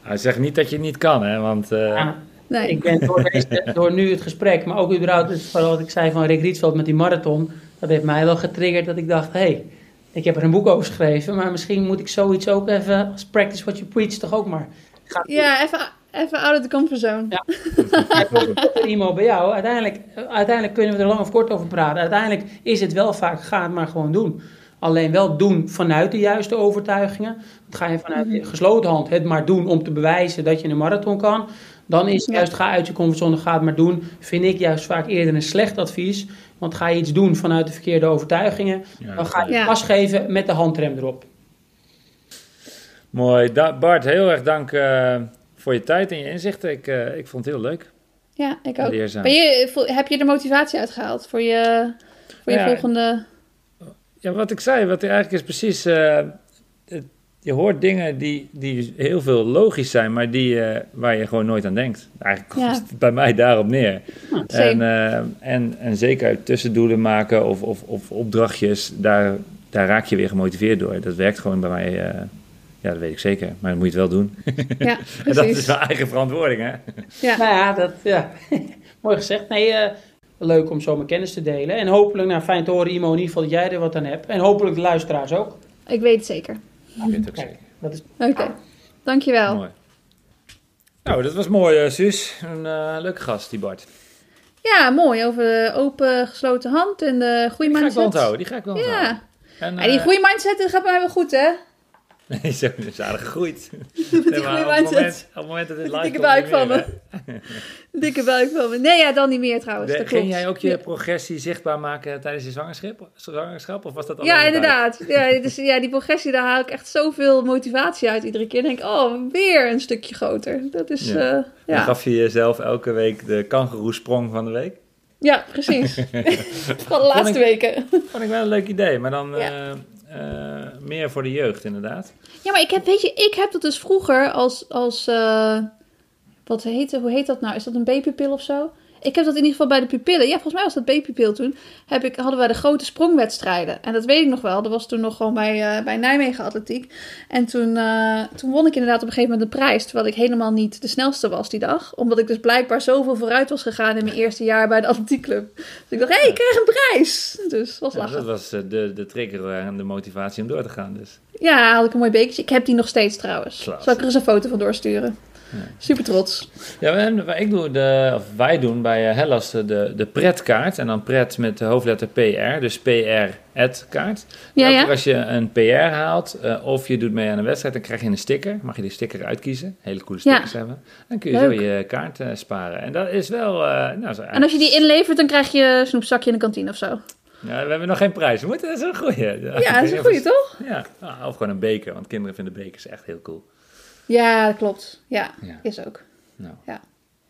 Hij zegt niet dat je het niet kan, hè? Want eh, Ja, Nee. ik ben door, deze, door nu het gesprek, maar ook überhaupt het verhaal wat ik zei van Rick Rietveld met die marathon, dat heeft mij wel getriggerd dat ik dacht, hé, hey, ik heb er een boek over geschreven, maar misschien moet ik zoiets ook even als practice what you preach toch ook maar gaan Ja, even, even out of the comfort zone. Ja. Imo, bij jou. Uiteindelijk, uiteindelijk kunnen we er lang of kort over praten. Uiteindelijk is het wel vaak, ga het maar gewoon doen. Alleen wel doen vanuit de juiste overtuigingen. Want ga je vanuit Mhm. de gesloten hand het maar doen om te bewijzen dat je een marathon kan. Dan is Ja. juist ga uit je comfortzone, ga het maar doen. Vind ik juist vaak eerder een slecht advies. Want ga je iets doen vanuit de verkeerde overtuigingen. Ja, dan ga je Ja. gas geven met de handrem erop. mooi. Da- Bart, heel erg dank eh, voor je tijd en je inzichten. Ik, eh, ik vond het heel leuk. Ja, ik ook. Leerzaam. Ben je, heb je de motivatie uitgehaald voor je, voor je Ja. volgende... Ja, wat ik zei, wat er eigenlijk is precies. eh, het- je hoort dingen die, die heel veel logisch zijn, maar die, eh, waar je gewoon nooit aan denkt. Eigenlijk komt Ja. het bij mij daarop neer. En, en, en zeker tussendoelen maken of, of, of opdrachtjes, daar, daar raak je weer gemotiveerd door. Dat werkt gewoon bij mij. Ja, dat weet ik zeker. Maar dan moet je het wel doen. Ja, En dat is wel eigen verantwoording, hè? Ja. Nou ja, dat, ja. mooi gezegd. Nee, eh, leuk om zo mijn kennis te delen. En hopelijk, nou fijn te horen Imo, in ieder geval dat jij er wat aan hebt. En hopelijk de luisteraars ook. Ik weet het zeker. Ik weet het ook Kijk, zeker. dat is Oké, dankjewel. Mooi. Nou, dat was mooi, eh, Suus. Een eh, leuke gast, die Bart. Ja, mooi. Over de open gesloten hand en de goede Die ga ik wel mindset. onthouden. Die ga ik wel onthouden. Ja. En, die goede mindset dat gaat bij mij wel goed, hè? Nee, zo is aardig gegroeid. die op, het moment, op het moment dat dit live Dikke buik van me. Dikke buik van me. Nee, ja, dan niet meer trouwens. Dat Ging jij ook je Ja. progressie zichtbaar maken tijdens je zwangerschap? zwangerschap of was dat alleen Ja, inderdaad. Ja, dus, ja, die progressie, daar haal ik echt zoveel motivatie uit iedere keer. Dan denk ik, oh, weer een stukje groter. Dat is, Ja. ja, Dan gaf je jezelf elke week de kangeroesprong van de week? ja precies. Vooral de laatste ik- weken. Vond ik wel een leuk idee, maar dan Ja. Eh, meer voor de jeugd inderdaad. Ja, maar ik heb, weet je, ik heb dat dus vroeger als, als eh, wat heet, hoe heet dat nou? Is dat een B-pupil of zo? Ik heb dat in ieder geval bij de pupillen. Ja, volgens mij was dat B-pupil toen. Heb ik, hadden wij de grote sprongwedstrijden. En dat weet ik nog wel. Dat was toen nog gewoon bij, eh, bij Nijmegen Atletiek. En toen, eh, toen won ik inderdaad op een gegeven moment de prijs. Terwijl ik helemaal niet de snelste was die dag. Omdat ik dus blijkbaar zoveel vooruit was gegaan in mijn eerste jaar bij de atletiekclub. Dus ik dacht, hé, hey, ik krijg een prijs. Dus was Ja, lachen. dat was eh, de, de trigger en de motivatie om door te gaan. Dus. Ja, had ik een mooi bekertje. Ik heb die nog steeds trouwens. Zal ik er eens een foto van doorsturen? Super trots. Ja, en ik doe de, of wij doen bij eh, Hellas de, de pretkaart. En dan pret met de hoofdletter PR, dus PR-kaart. Ja, Elke ja. keer Als je een PR haalt eh, of je doet mee aan een wedstrijd, dan krijg je een sticker. Mag je die sticker uitkiezen. Hele coole Ja. stickers hebben. Dan kun je Leuk. zo je kaart eh, sparen. En dat is wel... nou, zo En als je die inlevert, dan krijg je een snoepzakje in de kantine of zo. Ja, we hebben nog geen prijs. We moeten, dat is een goeie. Ja, dat is een goeie, toch? Ja, of gewoon een beker, want kinderen vinden bekers echt heel cool. Ja, dat klopt. Ja, Ja. is ook. Nou. Ja.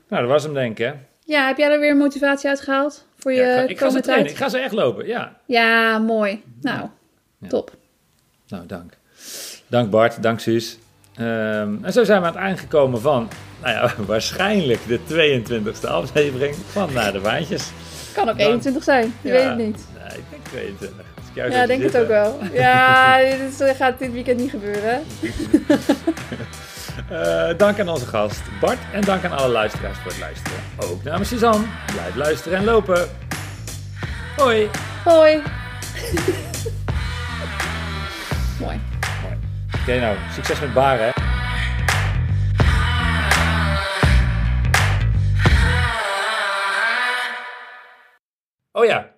nou, dat was hem denk ik, hè? Ja, heb jij er weer motivatie uit gehaald voor je Ja, ik ga, ik ga trainen. Ik zo echt lopen, ja. Ja, mooi. Nou, Ja. top. Nou, dank. Dank Bart, dank Suus. Ehm, en zo zijn we aan het eind gekomen van, nou ja, waarschijnlijk de 22e aflevering van Naar de Waantjes. Kan ook Dan- 21 zijn, je Ja. weet het niet. Nee, ik denk 22. Als ik jou Ja, denk het ook wel. Ja, dit is- gaat dit weekend niet gebeuren. Eh, dank aan onze gast Bart en dank aan alle luisteraars voor het luisteren. Ook namens Suzanne. Blijf luisteren en lopen. Hoi. Hoi. Mooi. Mooi. Oké, nou, succes met baren. hè. Oh ja,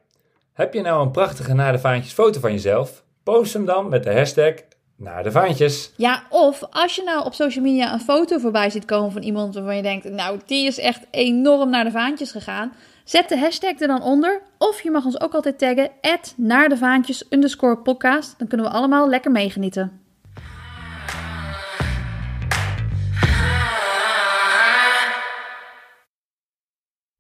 heb je nou een prachtige naar de vaantjes foto van jezelf? Post hem dan met de hashtag naar de vaantjes. Ja, of als je nou op social media een foto voorbij ziet komen van iemand waarvan je denkt, nou, die is echt enorm naar de vaantjes gegaan. Zet de hashtag er dan onder. Of je mag ons ook altijd taggen, naar de vaantjes podcast. Dan kunnen we allemaal lekker meegenieten.